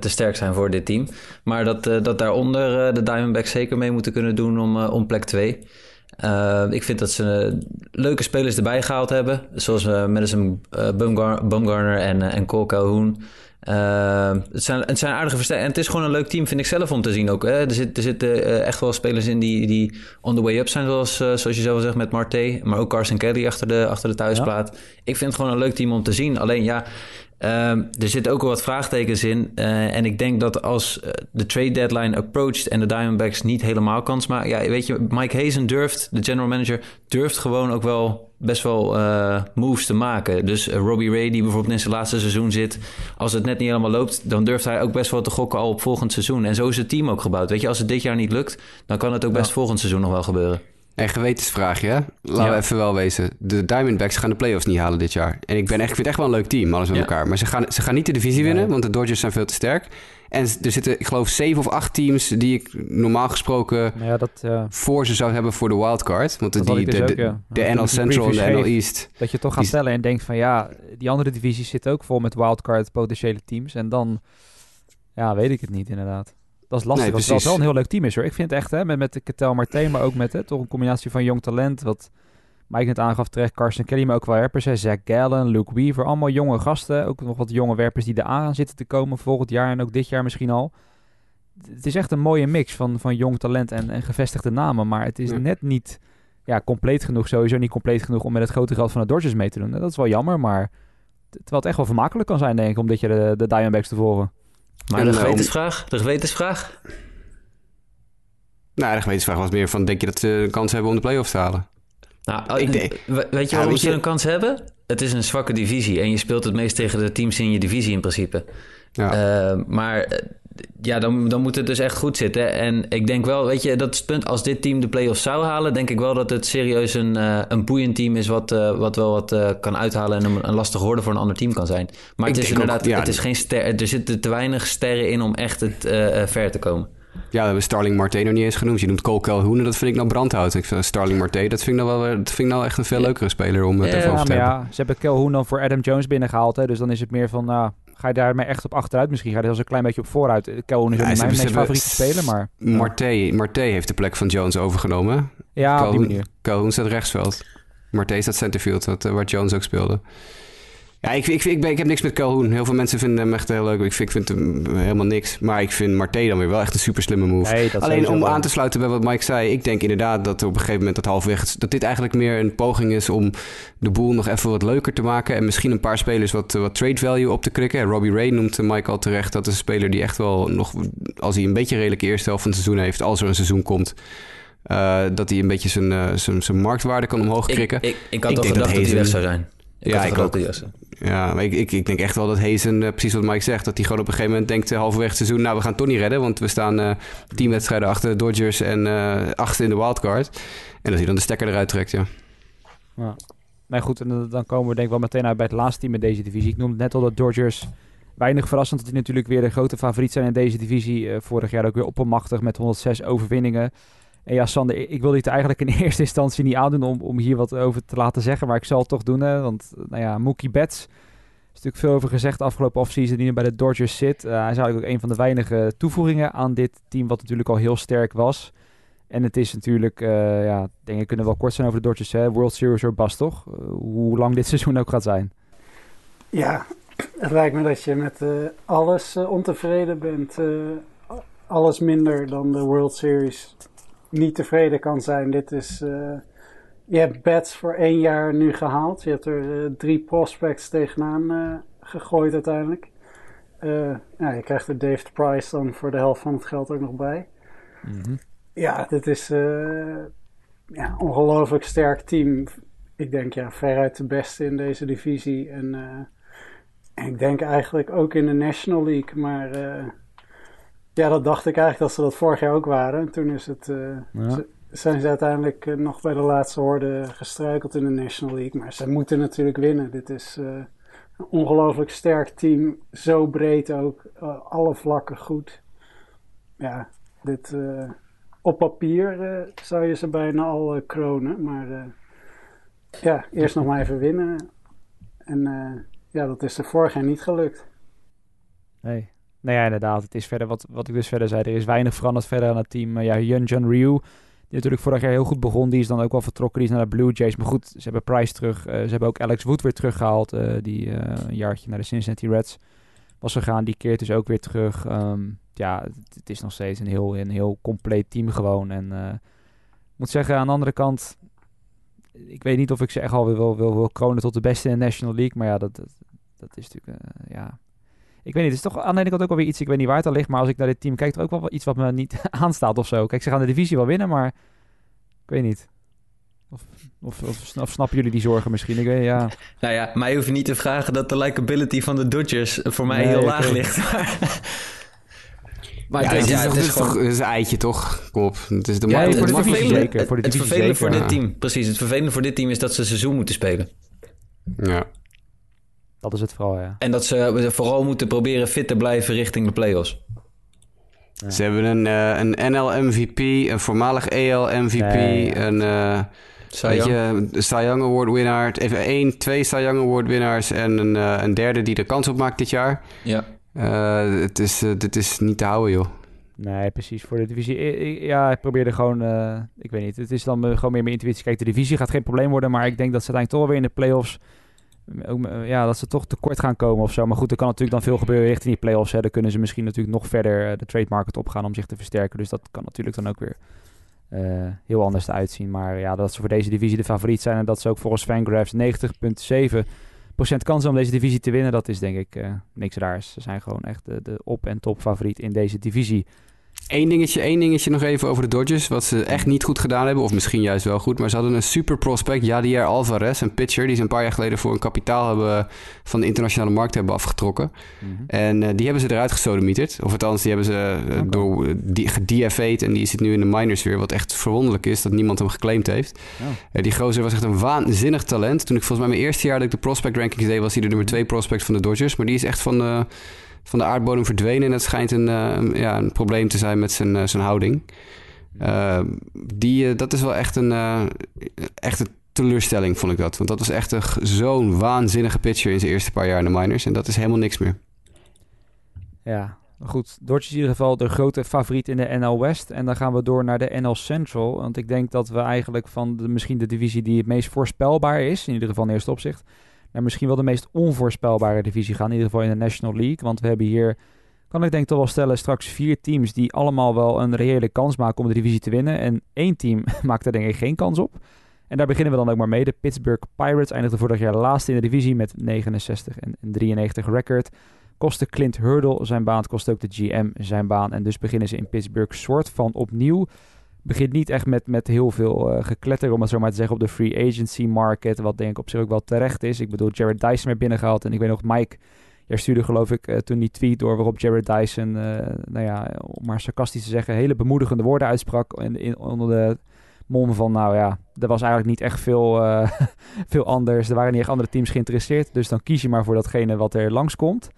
te sterk zijn voor dit team. Maar dat, dat daaronder de Diamondbacks zeker mee moeten kunnen doen om, om plek 2. Ik vind dat ze leuke spelers erbij gehaald hebben. Zoals Madison Bumgarner en, en Cole Calhoun. Uh, het, zijn, het zijn aardige versterkingen. En het is gewoon een leuk team, vind ik zelf, om te zien ook. Hè? Er, zit, er zitten uh, echt wel spelers in die, die on the way up zijn, zoals, uh, zoals je zelf zegt met Marte. Maar ook Carson Kelly achter de, achter de thuisplaat. Ik vind het gewoon een leuk team om te zien. Alleen ja, ehm, er zitten ook wel wat vraagtekens in. Uh, en ik denk dat als de trade deadline approached en de Diamondbacks niet helemaal kans maken. Ja, weet je, Mike Hazen durft, de general manager, durft gewoon ook wel best wel uh, moves te maken. Dus uh, Robbie Ray, die bijvoorbeeld in zijn laatste seizoen zit, als het net niet helemaal loopt, dan durft hij ook best wel te gokken al op volgend seizoen. En zo is het team ook gebouwd. Weet je, als het dit jaar niet lukt, dan kan het ook best volgend seizoen nog wel gebeuren. En gewetensvraagje, hè? Laten we even wel wezen. De Diamondbacks gaan de playoffs niet halen dit jaar. En ik, ben echt, ik vind het echt wel een leuk team, alles met elkaar. Maar ze gaan, ze gaan niet de divisie winnen, want de Dodgers zijn veel te sterk. En er zitten, ik geloof, zeven of acht teams die ik normaal gesproken ja, dat, voor ze zou hebben voor de wildcard. Want de, die, dus de, de, de, NL Central en de NL East. Dat je toch gaat stellen en denkt van ja, die andere divisies zitten ook vol met wildcard potentiële teams. En dan, ja, weet ik het niet inderdaad. Dat is lastig, nee, het wel een heel leuk team is hoor. Ik vind het echt, hè, met, met de Ketel Martin, maar ook met hè, toch een combinatie van jong talent, wat Mike net aangaf terecht, Carson Kelly, maar ook wel werpers. Hè. Zach Gallen, Luke Weaver, allemaal jonge gasten. Ook nog wat jonge werpers die er aan zitten te komen volgend jaar en ook dit jaar misschien al. Het is echt een mooie mix van, van jong talent en, en gevestigde namen. Maar het is net niet ja, compleet genoeg, sowieso niet compleet genoeg om met het grote geld van de Dodgers mee te doen. Dat is wel jammer, maar terwijl het echt wel vermakelijk kan zijn, denk ik, om dit jaar de, de Diamondbacks te volgen. Maar de eh, gewetensvraag? De gewetensvraag? Nou, de gewetensvraag was meer van, denk je dat ze een kans hebben om de playoffs te halen? Nou, ik denk, weet je waarom ze een kans hebben? Het is een zwakke divisie en je speelt het meest tegen de teams in je divisie in principe. Ja. Uh, maar eh, ja, dan, dan moet het dus echt goed zitten. En ik denk wel, weet je, dat is het punt. Als dit team de play-offs zou halen, denk ik wel dat het serieus een, uh, een boeiend team is. Wat, uh, wat wel wat uh, kan uithalen en een, een lastig hoorde voor een ander team kan zijn. Maar ik het is inderdaad, ook, ja, het is geen ster, er zitten te weinig sterren in om echt het ver te komen. Ja, we hebben Starling Marte nog niet eens genoemd. Je noemt Cole Calhoun en dat vind ik nou brandhout. Ik vind Starling Marte, dat vind ik nou, wel, dat vind ik nou echt een veel leukere speler om het ja, even over te hebben. Ja, ze hebben Calhoun dan voor Adam Jones binnengehaald. Hè, dus dan is het meer van, nou, ga je daarmee echt op achteruit? Misschien ga je er als een klein beetje op vooruit. Calhoun is ja, mijn meest favoriete speler, maar... Marte, Marte heeft de plek van Jones overgenomen. Ja, Calhoun, op die manier. Calhoun staat rechtsveld. Marte staat centerfield, wat, waar Jones ook speelde. Ja, ik, ik, ik, ben, ik heb niks met Calhoun. Heel veel mensen vinden hem echt heel leuk. Ik vind, ik vind hem helemaal niks. Maar ik vind Marte dan weer wel echt een super slimme move. Alleen om aan te sluiten bij wat Mike zei. Ik denk inderdaad dat op een gegeven moment dat halfweg... dat dit eigenlijk meer een poging is om de boel nog even wat leuker te maken. En misschien een paar spelers wat, wat trade value op te krikken. Robbie Ray noemt Mike al terecht. Dat is een speler die echt wel nog... als hij een beetje redelijk eerste helft van het seizoen heeft... als er een seizoen komt... Uh, dat hij een beetje zijn, uh, zijn, zijn marktwaarde kan omhoog krikken. Ik, ik, ik had toch gedacht dat, dat hij weg zou zijn. Ik ja, ik ook. Ja, maar ik, ik, denk echt wel dat Hazen, uh, precies wat Mike zegt, dat hij gewoon op een gegeven moment denkt uh, halverwege het seizoen, nou we gaan niet redden, want we staan uh, tien wedstrijden achter de Dodgers en achter in de wildcard. En dat hij dan de stekker eruit trekt, ja. ja. Nee, goed, en dan komen we denk ik wel meteen uit bij het laatste team in deze divisie. Ik noemde net al de Dodgers. Weinig verrassend dat die natuurlijk weer de grote favoriet zijn in deze divisie. vorig jaar ook weer oppermachtig met 106 overwinningen. En ja, Sander, ik wilde het eigenlijk in eerste instantie niet aandoen om, om hier wat over te laten zeggen. Maar ik zal het toch doen, hè, want nou ja, Mookie Betts... is natuurlijk veel over gezegd afgelopen offseason die nu bij de Dodgers zit. Uh, hij is eigenlijk ook een van de weinige toevoegingen aan dit team, wat natuurlijk al heel sterk was. En het is natuurlijk, uh, ja, denk kunnen wel kort zijn over de Dodgers. Hè? World Series or bust, toch? Hoe lang dit seizoen ook gaat zijn. Ja, het lijkt me dat je met alles ontevreden bent. alles minder dan de World Series niet tevreden kan zijn. Dit is, uh, je hebt bets voor één jaar nu gehaald. Je hebt er uh, drie prospects tegenaan uh, gegooid uiteindelijk. ja, je krijgt er David Price dan voor de helft van het geld ook nog bij. Mhm. Ja, dit is ja, ongelooflijk sterk team. Ik denk ja, veruit de beste in deze divisie. En, en ik denk eigenlijk ook in de National League. Maar ja, dat dacht ik eigenlijk dat ze dat vorig jaar ook waren. Toen is het, zijn ze uiteindelijk eh, nog bij de laatste hoorde gestruikeld in de National League. Maar ze moeten natuurlijk winnen. Dit is uh, een ongelooflijk sterk team. Zo breed ook. Alle vlakken goed. Ja, dit, op papier zou je ze bijna al kronen. Maar ja, eerst nog maar even winnen. En ja, dat is er vorig jaar niet gelukt. Nee. Nou ja, inderdaad. Het is verder wat, wat ik dus verder zei. Er is weinig veranderd verder aan het team. ja, Yun Jun Ryu die natuurlijk vorig jaar heel goed begon. Die is dan ook wel vertrokken. Die is naar de Blue Jays. Maar goed, ze hebben Price terug. Uh, ze hebben ook Alex Wood weer teruggehaald. Uh, die een jaartje naar de Cincinnati Reds was gegaan. Die keert dus ook weer terug. Um, ja, het, is nog steeds een heel, een heel compleet team gewoon. En ik moet zeggen, aan de andere kant... Ik weet niet of ik ze echt al wil, wil, wil, wil kronen tot de beste in de National League. Maar ja, dat, dat, dat is natuurlijk... ja, ik weet niet, het is toch aan de ene kant ook wel weer iets, ik weet niet waar het al ligt, maar als ik naar dit team kijk, er ook wel iets wat me niet aanstaat of zo. Kijk, ze gaan de divisie wel winnen, maar ik weet niet. Of, of, of, snappen jullie die zorgen misschien? Ik weet, ja. Nou ja, mij hoef je niet te vragen dat de likability van de Dodgers voor mij heel laag ligt. Maar ja, het, is, het, is, toch, het is een eitje, toch? Kom op. Het is de ja, voor de divisie zeker. Voor het vervelende voor dit team, precies. Het vervelende voor dit team is dat ze seizoen moeten spelen. Ja. Dat is het vooral, ja. En dat ze vooral moeten proberen fit te blijven richting de playoffs. Ja. Ze hebben een, uh, een NL MVP, een voormalig EL MVP, een uh, weet je, Cy Young Award winnaar. Even één, twee Cy Young Award winnaars en een, uh, een derde die er kans op maakt dit jaar. Ja. het is, dit is niet te houden, joh. Nee, precies. Voor de divisie. ja, ik probeerde gewoon. ik weet niet. Het is dan gewoon meer mijn intuïtie. Kijk, de divisie gaat geen probleem worden. Maar ik denk dat ze uiteindelijk toch wel weer in de playoffs ook, ja, dat ze toch tekort gaan komen of zo. Maar goed, er kan natuurlijk dan veel gebeuren richting die playoffs. Hè. Dan kunnen ze misschien natuurlijk nog verder eh, de trade market opgaan om zich te versterken. Dus dat kan natuurlijk dan ook weer uh, heel anders uitzien. Maar ja, dat ze voor deze divisie de favoriet zijn en dat ze ook volgens Fangraphs 90,7% kans om deze divisie te winnen, dat is denk ik uh, niks raars. Ze zijn gewoon echt de op- en top favoriet in deze divisie. Eén dingetje, één dingetje nog even over de Dodgers. Wat ze echt niet goed gedaan hebben, of misschien juist wel goed. Maar ze hadden een super prospect, Jadier Alvarez, een pitcher... die ze een paar jaar geleden voor een kapitaal hebben van de internationale markt hebben afgetrokken. Mhm. En uh, die hebben ze eruit gesodemieterd. Of althans, die hebben ze uh, door die, gedfa'd en die zit nu in de minors weer. Wat echt verwonderlijk is, dat niemand hem geclaimd heeft. Oh. Die gozer was echt een waanzinnig talent. Toen ik volgens mij mijn eerste jaar dat ik de prospect rankings deed... was hij de nummer twee prospect van de Dodgers. Maar die is echt van van de aardbodem verdwenen. En het schijnt een, uh, ja, een probleem te zijn met zijn, uh, zijn houding. Uh, die, dat is wel echt een, echt teleurstelling, vond ik dat. Want dat was echt zo'n waanzinnige pitcher in zijn eerste paar jaar in de minors. En dat is helemaal niks meer. Ja, goed. Dodgers in ieder geval de grote favoriet in de NL West. En dan gaan we door naar de NL Central. Want ik denk dat we eigenlijk van de, misschien de divisie die het meest voorspelbaar is... in ieder geval in eerste opzicht naar misschien wel de meest onvoorspelbare divisie gaan. In ieder geval in de National League. Want we hebben hier, kan ik denk toch wel stellen, straks vier teams die allemaal wel een reële kans maken om de divisie te winnen. En één team maakt er denk ik geen kans op. En daar beginnen we dan ook maar mee. De Pittsburgh Pirates eindigde vorig jaar laatste in de divisie met 69 en 93 record. Kostte Clint Hurdle zijn baan, kost ook de GM zijn baan. En dus beginnen ze in Pittsburgh soort van opnieuw begint niet echt met, met heel veel uh, gekletter, om het zo maar te zeggen, op de free agency market. Wat denk ik op zich ook wel terecht is. Ik bedoel, Jared Dyson weer binnengehaald. En ik weet nog, Mike, jij stuurde geloof ik uh, toen die tweet door waarop Jared Dyson, uh, nou ja, om maar sarcastisch te zeggen, hele bemoedigende woorden uitsprak. In, onder de mom van, nou ja, er was eigenlijk niet echt veel, veel anders. Er waren niet echt andere teams geïnteresseerd. Dus dan kies je maar voor datgene wat er langskomt.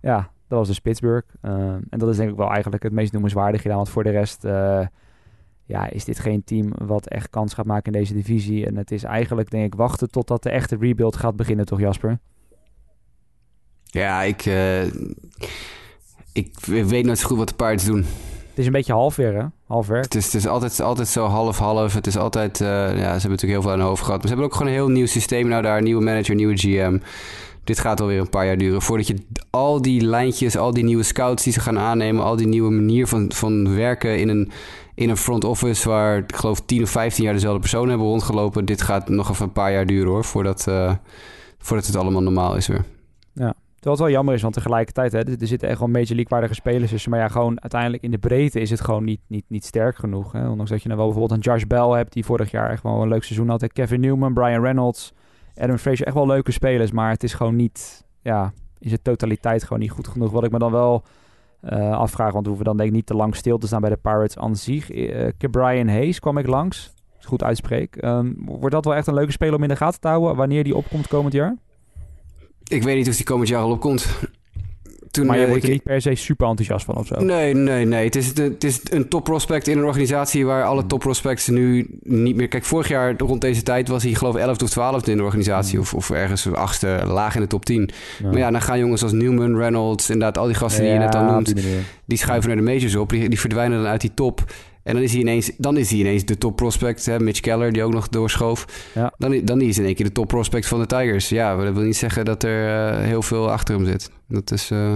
Ja, dat was dus Pittsburgh. en dat is denk ik wel eigenlijk het meest noemenswaardige gedaan. Want voor de rest ja, is dit geen team wat echt kans gaat maken in deze divisie. En het is eigenlijk, denk ik, wachten totdat de echte rebuild gaat beginnen, toch Jasper? Ja, ik, uh, ik weet nooit zo goed wat de Pirates doen. Het is een beetje half weer, hè? Half weer. Het is, het is altijd, altijd zo half-half. Het is altijd... Uh, ja, ze hebben natuurlijk heel veel aan de hoofd gehad. Maar ze hebben ook gewoon een heel nieuw systeem nou daar. Nieuwe manager, nieuwe GM. Dit gaat alweer een paar jaar duren. Voordat je al die lijntjes, al die nieuwe scouts die ze gaan aannemen... al die nieuwe manier van, van werken in een in een front office waar ik geloof 10 of 15 jaar dezelfde personen hebben rondgelopen. Dit gaat nog even een paar jaar duren hoor, voordat, uh, voordat het allemaal normaal is weer. Ja, Terwijl het wel jammer is, want tegelijkertijd, hè, er zitten echt wel major league waardige spelers tussen. Maar ja, gewoon uiteindelijk in de breedte is het gewoon niet, niet, niet sterk genoeg. Hè? Ondanks dat je nou wel bijvoorbeeld een Josh Bell hebt, die vorig jaar echt wel een leuk seizoen had. Kevin Newman, Brian Reynolds, Adam Frazier, echt wel leuke spelers. Maar het is gewoon niet, ja, is het totaliteit gewoon niet goed genoeg. Wat ik me dan wel uh, afvraag, want we hoeven dan denk ik niet te lang stil te staan bij de Pirates aan zich. Uh, Brian Hayes kwam ik langs, goed uitspreek. Um, wordt dat wel echt een leuke speler om in de gaten te houden, wanneer die opkomt komend jaar? Ik weet niet of die komend jaar al opkomt. Toen, maar je uh, wordt er niet per se super enthousiast van of zo? Nee, nee, nee. Het is, het is een top prospect in een organisatie waar alle hmm. top prospects nu niet meer... Kijk, vorig jaar rond deze tijd was hij geloof ik 11 of 12 in de organisatie. Hmm. Of, of ergens achtste, laag in de top 10. Maar ja, dan gaan jongens als Newman, Reynolds, inderdaad al die gasten die je net al noemt... Die, schuiven naar de majors op. Die, die verdwijnen dan uit die top. En dan is hij ineens, dan is hij ineens de top prospect. Hè? Mitch Keller, die ook nog doorschoof. Ja. Dan, dan is hij in één keer de top prospect van de Tigers. Ja, dat wil niet zeggen dat er uh, heel veel achter hem zit. Dat is... Uh...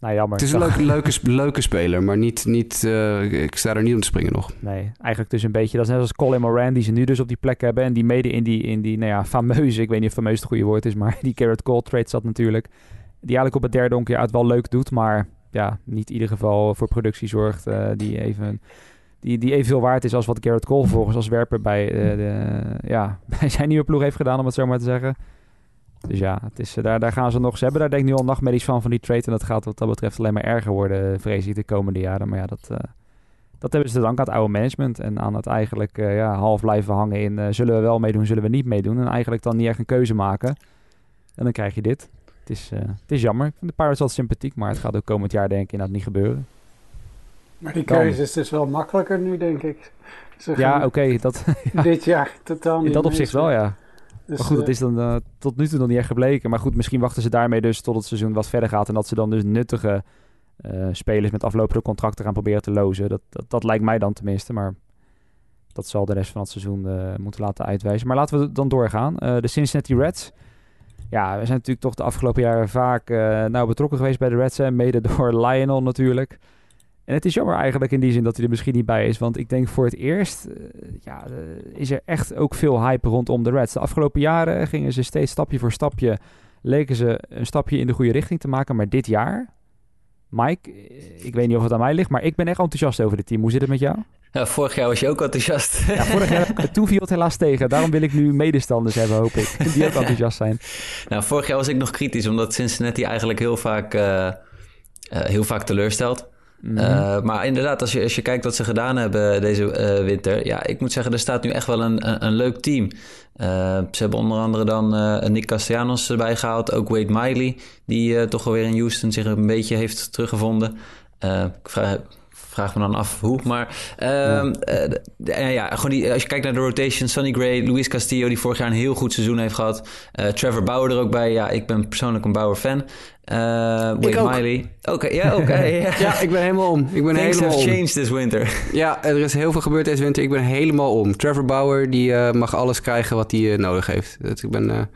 Nou, jammer. Het is een leuke, leuke, leuke speler, maar niet, niet, uh, ik sta er niet om te springen nog. Nee, eigenlijk dus een beetje, dat is net als Colin Moran, die ze nu dus op die plek hebben. En die mede in die, in die nou ja, fameuze, ik weet niet of fameus het goede woord is, maar die Garrett Cole trade zat natuurlijk. Die eigenlijk op het derde onkje uit wel leuk doet, maar ja, niet in ieder geval voor productie zorgt uh, die even... Die, die evenveel waard is als wat Garrett Cole volgens als werper bij, uh, de, ja, bij zijn nieuwe ploeg heeft gedaan, om het zo maar te zeggen. Dus ja, het is, daar, daar gaan ze nog... Ze hebben daar denk ik nu al nachtmerries van, van die trade. En dat gaat wat dat betreft alleen maar erger worden, vrees ik, de komende jaren. Maar ja, dat, dat hebben ze te danken aan het oude management. En aan het eigenlijk ja, half blijven hangen in... Zullen we wel meedoen, zullen we niet meedoen? En eigenlijk dan niet echt een keuze maken. En dan krijg je dit. Het is, uh, het is jammer. Ik vind de Pirates wel sympathiek, maar het gaat ook komend jaar denk ik inderdaad niet gebeuren. Maar die keuze is dus wel makkelijker nu, denk ik. ja, oké. Okay, dat ja. Dit jaar totaal niet. In dat opzicht wel, ja. Dus, maar goed, dat eh, is dan uh, tot nu toe nog niet echt gebleken. Maar goed, misschien wachten ze daarmee dus tot het seizoen wat verder gaat. En dat ze dan dus nuttige uh, spelers met aflopende contracten gaan proberen te lozen. Dat, dat, dat, lijkt mij dan tenminste. Maar dat zal de rest van het seizoen moeten laten uitwijzen. Maar laten we dan doorgaan. de Cincinnati Reds ja, we zijn natuurlijk toch de afgelopen jaren vaak uh, nou, betrokken geweest bij de Reds. En mede door Lionel natuurlijk. En het is jammer eigenlijk in die zin dat hij er misschien niet bij is. Want ik denk voor het eerst uh, ja, uh, is er echt ook veel hype rondom de Reds. De afgelopen jaren gingen ze steeds stapje voor stapje... leken ze een stapje in de goede richting te maken. Maar dit jaar, Mike, ik weet niet of het aan mij ligt... maar ik ben echt enthousiast over het team. Hoe zit het met jou? Ja, vorig jaar was je ook enthousiast. Ja, vorig jaar, toen viel het helaas tegen. Daarom wil ik nu medestanders hebben, hoop ik. Die ook enthousiast zijn. Nou, vorig jaar was ik nog kritisch, omdat Cincinnati eigenlijk heel vaak, uh, uh, heel vaak teleurstelt. Mm -hmm. uh, maar inderdaad, als je, als je kijkt wat ze gedaan hebben deze winter... Ja, ik moet zeggen, er staat nu echt wel een, een, een leuk team. ze hebben onder andere dan Nick Castellanos erbij gehaald. Ook Wade Miley, die toch alweer in Houston zich een beetje heeft teruggevonden. ik vraag vraag me dan af hoe. Maar uh, ja. ja, gewoon die, als je kijkt naar de rotation, Sonny Gray, Luis Castillo, die vorig jaar een heel goed seizoen heeft gehad. Uh, Trevor Bauer er ook bij. Ja, ik ben persoonlijk een Bauer fan. Wade Miley. Oké, ja, oké. ja, ik ben helemaal om. Ik ben Things helemaal have changed this winter. Ja, er is heel veel gebeurd deze winter. Ik ben helemaal om. Trevor Bauer, die mag alles krijgen wat hij nodig heeft. Dus ik ben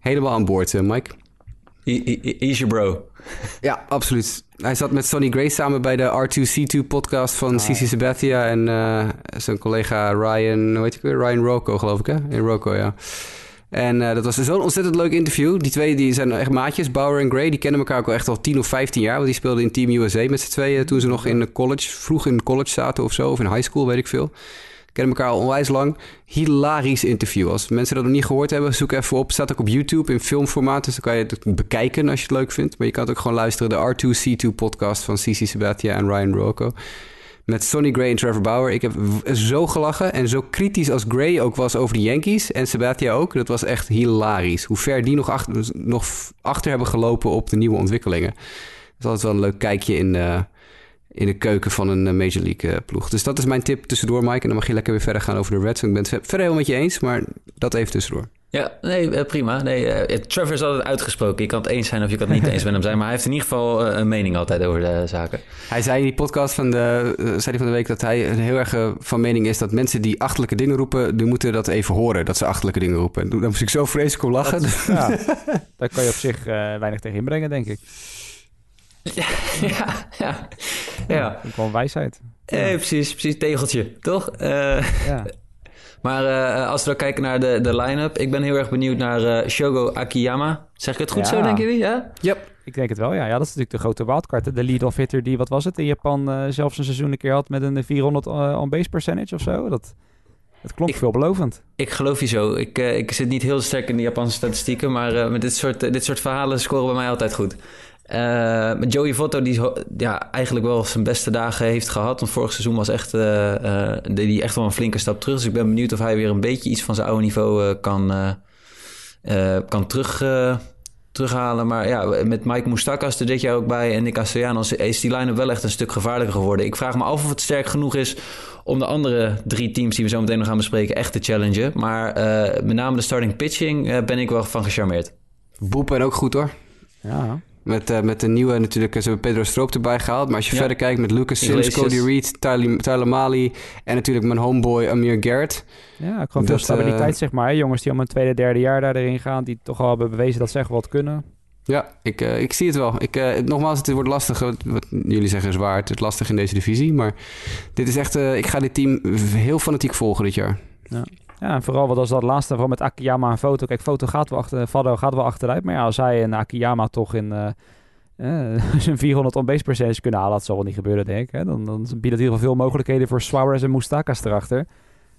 helemaal aan boord, Mike. He, he, he's your bro. Ja, absoluut. Hij zat met Sonny Gray samen bij de R2C2 podcast van ah, Cici Sabathia en uh, zijn collega Ryan, hoe heet ik weer? Ryan Rocco, geloof ik, hè? In Rocco, ja. En uh, dat was zo'n ontzettend leuk interview. Die twee die zijn echt maatjes, Bauer en Gray. Die kennen elkaar ook al echt al 10 of 15 jaar. Want die speelden in Team USA met z'n tweeën toen ze nog in de college, vroeg in college zaten of zo. Of in high school, weet ik veel kennen elkaar al onwijs lang. Hilarisch interview. Als mensen dat nog niet gehoord hebben, zoek even op. Staat ook op YouTube in filmformaat, dus dan kan je het bekijken als je het leuk vindt. Maar je kan het ook gewoon luisteren. De R2C2 podcast van Cici Sabathia en Ryan Rocco. Met Sonny Gray en Trevor Bauer. Ik heb zo gelachen en zo kritisch als Gray ook was over de Yankees. En Sabathia ook. Dat was echt hilarisch. Hoe ver die nog achter, nog achter hebben gelopen op de nieuwe ontwikkelingen. Dat is altijd wel een leuk kijkje in... Uh, in de keuken van een eh, Major League eh, ploeg. Dus dat is mijn tip tussendoor, Mike. En dan mag je lekker weer verder gaan over de Reds. Ik ben het verder helemaal met je eens, maar dat even tussendoor. Ja, nee, eh, prima. Nee, Trevor is altijd uitgesproken. Je kan het eens zijn of je kan het niet eens met hem zijn. Maar hij heeft in ieder geval een mening altijd over de zaken. Hij zei in die podcast van de, zei hij van de week dat hij heel erg van mening is dat mensen die achterlijke dingen roepen, die moeten dat even horen, dat ze achterlijke dingen roepen. En daar moest ik zo vreselijk om lachen. ja, daar kan je op zich weinig tegen inbrengen, denk ik. Ja, ja, ja. ja. Gewoon wijsheid. Eh, precies, precies, tegeltje, toch? Uh, ja. Maar als we dan kijken naar de, de line-up, ik ben heel erg benieuwd naar Shogo Akiyama. Zeg ik het goed zo, denken jullie? Ja? Yep. Ik denk het wel, ja. ja. Dat is natuurlijk de grote wildcard. De lead-off hitter die, wat was het, in Japan uh, zelfs een seizoen een keer had met een 400 on-base percentage of zo. Dat, het klonk ik, veelbelovend. Ik geloof je zo. Ik, ik zit niet heel sterk in de Japanse statistieken, maar met dit soort, dit soort verhalen scoren bij mij altijd goed. Uh, met Joey Votto, die ja, eigenlijk wel zijn beste dagen heeft gehad. Want vorig seizoen was echt, deed hij echt wel een flinke stap terug. Dus ik ben benieuwd of hij weer een beetje iets van zijn oude niveau kan, kan terug terughalen. Maar ja, met Mike Moustakas er dit jaar ook bij en Nick Castellanos is die line-up wel echt een stuk gevaarlijker geworden. Ik vraag me af of het sterk genoeg is om de andere drie teams die we zo meteen nog gaan bespreken echt te challengen. Maar uh, met name de starting pitching uh, ben ik wel van gecharmeerd. Boepen ook goed hoor. Ja. Met, uh, met de nieuwe natuurlijk, ze hebben Pedro Stroop erbij gehaald. Maar als je verder kijkt met Lucas Sims, Cody Reed, Tyler, Tyler Mali... en natuurlijk mijn homeboy Amir Garrett. Ja, gewoon veel stabiliteit zeg maar. Jongens die al een tweede, derde jaar daar erin gaan... die toch al hebben bewezen dat ze echt wat kunnen. Ja, ik, uh, ik zie het wel. Ik, uh, nogmaals, het wordt lastig. Wat, jullie zeggen is waar. Het is lastig in deze divisie. Maar dit is echt... Uh, ik ga dit team heel fanatiek volgen dit jaar. Ja. Ja, en vooral wat als dat laatste, vooral met Akiyama en Foto. Kijk, Foto gaat wel, achter, Fado gaat wel achteruit. Maar ja, als hij en Akiyama toch in zijn 400 on-base percentage kunnen halen... dat zal wel niet gebeuren, denk ik. Hè? Dan, dan biedt het in ieder geval veel mogelijkheden voor Suarez en Mustakas erachter...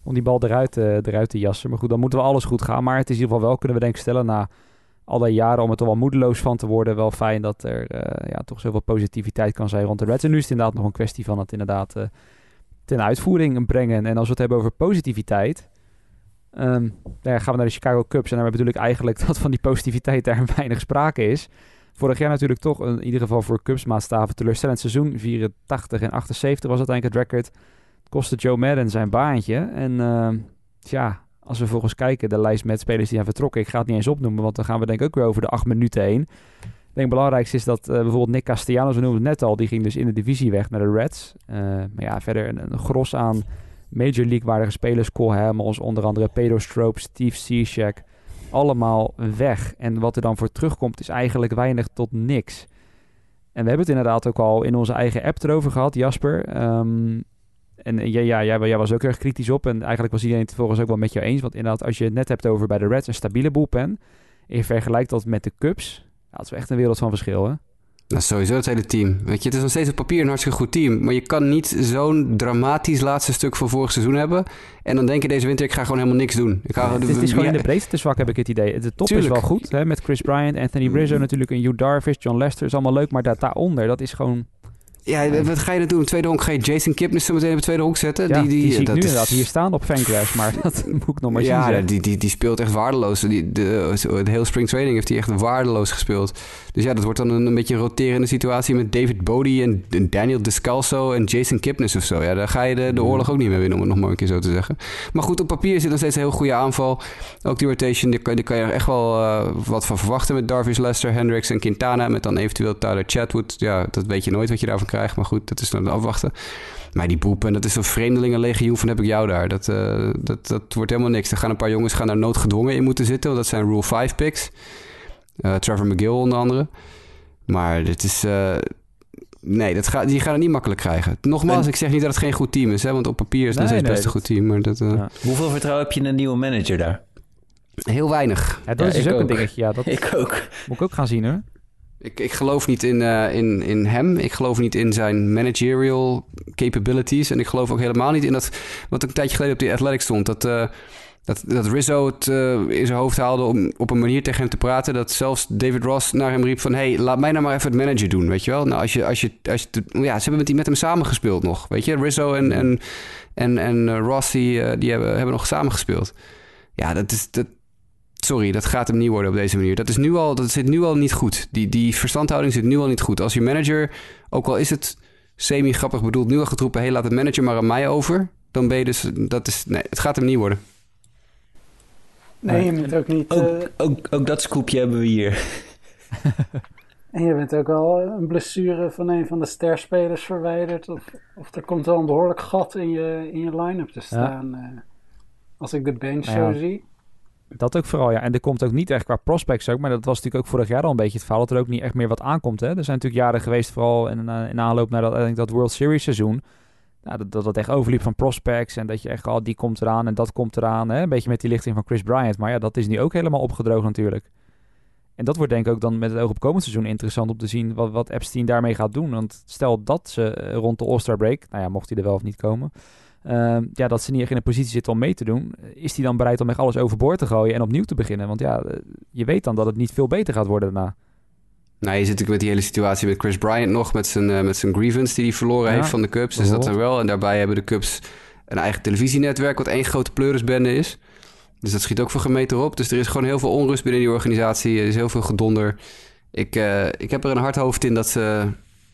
om die bal eruit, eruit te jassen. Maar goed, dan moeten we alles goed gaan. Maar het is in ieder geval wel, kunnen we denk ik stellen... na al die jaren om er toch wel moedeloos van te worden. Wel fijn dat er uh, ja, toch zoveel positiviteit kan zijn rond de Reds. En nu is het inderdaad nog een kwestie van het inderdaad uh, ten uitvoering brengen. En als we het hebben over positiviteit, um, dan gaan we naar de Chicago Cubs. En daar bedoel ik eigenlijk dat van die positiviteit daar weinig sprake is. Vorig jaar natuurlijk toch in ieder geval voor Cubs maatstaven teleurstellend seizoen. 84 en 78 was uiteindelijk het record. Het kostte Joe Madden zijn baantje. En uh, ja, als we volgens kijken, de lijst met spelers die zijn vertrokken, ik ga het niet eens opnoemen, want dan gaan we denk ik ook weer over de acht minuten heen. Ik denk het belangrijkste is dat uh, bijvoorbeeld Nick Castellanos, we noemden het net al, die ging dus in de divisie weg naar de Reds. Uh, maar ja, verder een, gros aan Major League-waardige spelers, Cole Hamels, onder andere Pedro Stroop, Steve Cishek, allemaal weg. En wat er dan voor terugkomt is eigenlijk weinig tot niks. En we hebben het inderdaad ook al in onze eigen app erover gehad, Jasper. Um, en ja, ja jij, was ook erg kritisch op. En eigenlijk was iedereen het volgens ook wel met jou eens. Want inderdaad, als je het net hebt over bij de Reds een stabiele bullpen. En je vergelijkt dat met de Cubs. dat is echt een wereld van verschil, hè? Nou, sowieso het hele team. Weet je, het is nog steeds op papier een hartstikke goed team. Maar je kan niet zo'n dramatisch laatste stuk van vorig seizoen hebben. En dan denk je deze winter, ik ga gewoon helemaal niks doen. Ik ga, het, is, gewoon in de breedte te zwak, heb ik het idee. De top is wel goed, hè, met Chris Bryant, Anthony Rizzo mm. natuurlijk, en Hugh Darvish, John Lester. is allemaal leuk, maar daar, daaronder, dat is gewoon ja, wat ga je dan doen? Tweede honk ga je Jason Kipnis zo meteen op de tweede honk zetten? Ja, die, die, die zie ik nu is... inderdaad hier staan op Fangraphs, maar dat moet ik nog maar zien. Ja, die, die, die speelt echt waardeloos. Die, de, de hele spring training heeft hij echt waardeloos gespeeld. Dus ja, dat wordt dan een, een beetje een roterende situatie met David Bodie en, Daniel Descalso en Jason Kipnis of zo. Ja, daar ga je de, de oorlog ook niet mee winnen, om het nog maar een keer zo te zeggen. Maar goed, op papier zit nog steeds een heel goede aanval. Ook die rotation, daar kan, daar kan je er echt wel uh, wat van verwachten met Darvish, Lester, Hendricks en Quintana. Met dan eventueel Tyler Chatwood. Ja, dat weet je nooit wat je daarvan krijgt. Maar goed, dat is dan afwachten. Maar die boepen, dat is een vreemdelingenlegioen van heb ik jou daar. Dat, uh, dat, dat wordt helemaal niks. Er gaan een paar jongens gaan daar noodgedwongen in moeten zitten. Want dat zijn Rule 5 picks. Uh, Trevor McGill onder andere. Maar dit is... Uh, nee, dat gaat, die gaan het niet makkelijk krijgen. Nogmaals, ik zeg niet dat het geen goed team is. Hè, want op papier is het nee, best een goed team. Maar dat, ja. Hoeveel vertrouwen heb je in een nieuwe manager daar? Heel weinig. Ja, dat is dus ook, een dingetje. Ja, dat ik ook. Moet ik ook gaan zien hoor. Ik, ik geloof niet in, uh, in, in hem. Ik geloof niet in zijn managerial capabilities. En ik geloof ook helemaal niet in dat... Wat een tijdje geleden op die Athletic stond. Dat, uh, dat, dat Rizzo het uh, in zijn hoofd haalde om op een manier tegen hem te praten... dat zelfs David Ross naar hem riep van... hey, laat mij nou maar even het manager doen, weet je wel? Nou, als je... Als je, als je ja, ze hebben met, die, met hem samengespeeld nog, weet je? Rizzo en, en, en, en Ross, die, die hebben, hebben nog samengespeeld. Ja, dat is... Dat, sorry, dat gaat hem niet worden op deze manier. Dat, is nu al, dat zit nu al niet goed. Die, die verstandhouding zit nu al niet goed. Als je manager, ook al is het semi-grappig bedoeld, nu al getroepen... hé, hey, laat het manager maar aan mij over... dan ben je dus... Dat is, nee, het gaat hem niet worden. Nee, je moet ook niet... Ook, uh... ook, ook, dat scoopje hebben we hier. en je bent ook al een blessure van een van de sterspelers verwijderd. Of, of er komt wel een behoorlijk gat in je, in je line-up te staan. Ja. Uh, als ik de bench nou ja. zo zie. Dat ook vooral, ja. En er komt ook niet echt qua prospects ook, maar dat was natuurlijk ook vorig jaar al een beetje het verhaal, dat er ook niet echt meer wat aankomt. Hè? Er zijn natuurlijk jaren geweest, vooral in, uh, in aanloop naar dat, dat World Series seizoen, nou, dat, dat dat echt overliep van prospects. En dat je echt, oh, die komt eraan en dat komt eraan. Hè? Een beetje met die lichting van Chris Bryant. Maar ja, dat is nu ook helemaal opgedroogd natuurlijk. En dat wordt denk ik ook dan met het oog op komend seizoen interessant om te zien wat, wat Epstein daarmee gaat doen. Want stel dat ze eh, rond de All-Star break, nou ja, mocht hij er wel of niet komen, uh, ja, dat ze niet echt in een positie zitten om mee te doen. Is hij dan bereid om echt alles overboord te gooien en opnieuw te beginnen? Want ja, eh, je weet dan dat het niet veel beter gaat worden daarna. Nou, je zit natuurlijk met die hele situatie met Chris Bryant nog, met zijn, uh, met zijn grievance die hij verloren heeft van de Cubs. Dus dat er wel. En daarbij hebben de Cubs een eigen televisienetwerk, wat één grote pleurisbende is. Dus dat schiet ook voor gemeten op. Dus er is gewoon heel veel onrust binnen die organisatie. Er is heel veel gedonder. Ik, uh, ik heb er een hard hoofd in dat ze,